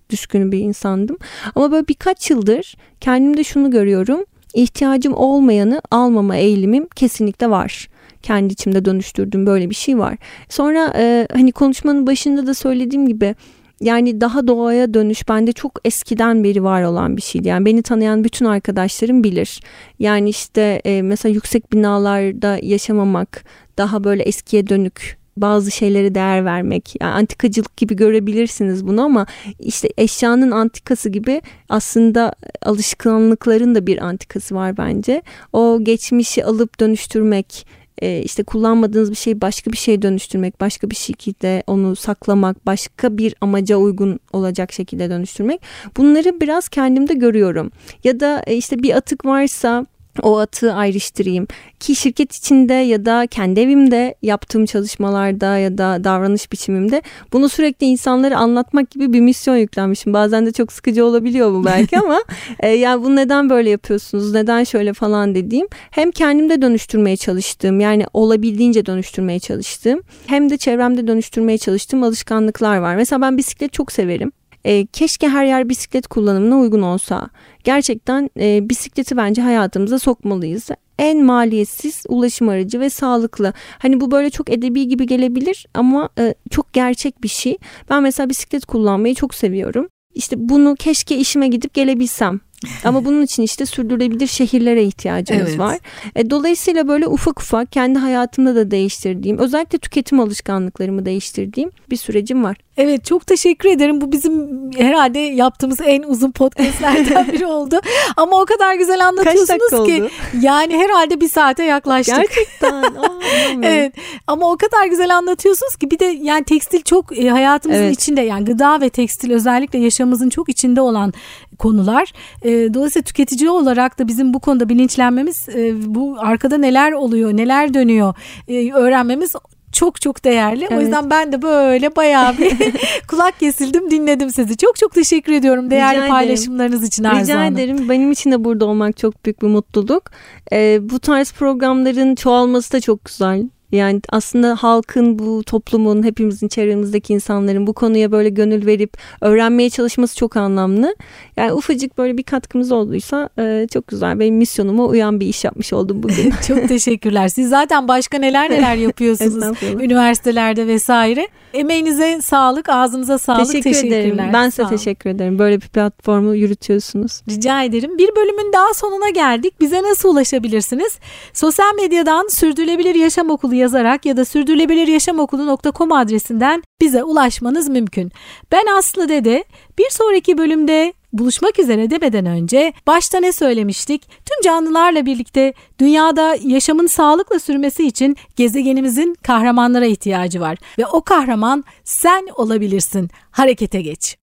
düşkünü bir insandım. Ama böyle birkaç yıldır kendimde şunu görüyorum. İhtiyacım olmayanı almama eğilimim kesinlikle var kendi içimde dönüştürdüğüm böyle bir şey var. Sonra e, hani konuşmanın başında da söylediğim gibi yani daha doğaya dönüş bende çok eskiden beri var olan bir şeydi. Yani beni tanıyan bütün arkadaşlarım bilir. Yani işte e, mesela yüksek binalarda yaşamamak, daha böyle eskiye dönük bazı şeylere değer vermek. Yani antikacılık gibi görebilirsiniz bunu ama işte eşyanın antikası gibi aslında alışkanlıkların da bir antikası var bence. O geçmişi alıp dönüştürmek, e, işte kullanmadığınız bir şeyi başka bir şeye dönüştürmek, başka bir şekilde onu saklamak, başka bir amaca uygun olacak şekilde dönüştürmek. Bunları biraz kendimde görüyorum. Ya da e, işte bir atık varsa o atığı ayrıştırayım. Ki şirket içinde ya da kendi evimde yaptığım çalışmalarda ya da davranış biçimimde bunu sürekli insanlara anlatmak gibi bir misyon yüklenmişim. Bazen de çok sıkıcı olabiliyor bu belki ama e, yani bunu neden böyle yapıyorsunuz, neden şöyle falan dediğim hem kendimde dönüştürmeye çalıştığım yani olabildiğince dönüştürmeye çalıştığım hem de çevremde dönüştürmeye çalıştığım alışkanlıklar var. Mesela ben bisiklet çok severim. E, keşke her yer bisiklet kullanımına uygun olsa. Gerçekten e, bisikleti bence hayatımıza sokmalıyız. En maliyetsiz ulaşım aracı ve sağlıklı. Hani bu böyle çok edebi gibi gelebilir ama e, çok gerçek bir şey. Ben mesela bisiklet kullanmayı çok seviyorum. İşte bunu keşke işime gidip gelebilsem ama bunun için işte sürdürülebilir şehirlere ihtiyacımız evet. var. E, dolayısıyla böyle ufak ufak kendi hayatımda da değiştirdiğim, özellikle tüketim alışkanlıklarımı değiştirdiğim bir sürecim var. Evet çok teşekkür ederim. Bu bizim herhalde yaptığımız en uzun podcastlerden biri oldu. Ama o kadar güzel anlatıyorsunuz ki. Oldu? Yani herhalde bir saate yaklaştık. Gerçekten. Aa, evet. Ama o kadar güzel anlatıyorsunuz ki bir de yani tekstil çok e, hayatımızın evet. içinde yani gıda ve tekstil özellikle yaşamımızın çok içinde olan konular. E, dolayısıyla tüketici olarak da bizim bu konuda bilinçlenmemiz e, bu arkada neler oluyor, neler dönüyor öğrenmemiz çok çok değerli. Evet. O yüzden ben de böyle bayağı bir kulak kesildim dinledim sizi. Çok çok teşekkür ediyorum değerli Rica paylaşımlarınız ederim. için Arzu Rica Hanım. ederim. Benim için de burada olmak çok büyük bir mutluluk. Ee, bu tarz programların çoğalması da çok güzel. Yani aslında halkın bu toplumun hepimizin çevremizdeki insanların bu konuya böyle gönül verip öğrenmeye çalışması çok anlamlı. Yani ufacık böyle bir katkımız olduysa e, çok güzel. Benim misyonuma uyan bir iş yapmış oldum bugün. çok teşekkürler. Siz zaten başka neler neler yapıyorsunuz üniversitelerde vesaire. Emeğinize sağlık, ağzınıza sağlık. Teşekkür Teşekkürler. ederim. Ben size teşekkür ederim. Böyle bir platformu yürütüyorsunuz. Rica ederim. Bir bölümün daha sonuna geldik. Bize nasıl ulaşabilirsiniz? Sosyal medyadan Sürdürülebilir Yaşam Okulu yazarak ya da sürdürülebiliryaşamokulu.com adresinden bize ulaşmanız mümkün. Ben Aslı Dede. Bir sonraki bölümde buluşmak üzere demeden önce başta ne söylemiştik? Tüm canlılarla birlikte dünyada yaşamın sağlıkla sürmesi için gezegenimizin kahramanlara ihtiyacı var ve o kahraman sen olabilirsin. Harekete geç.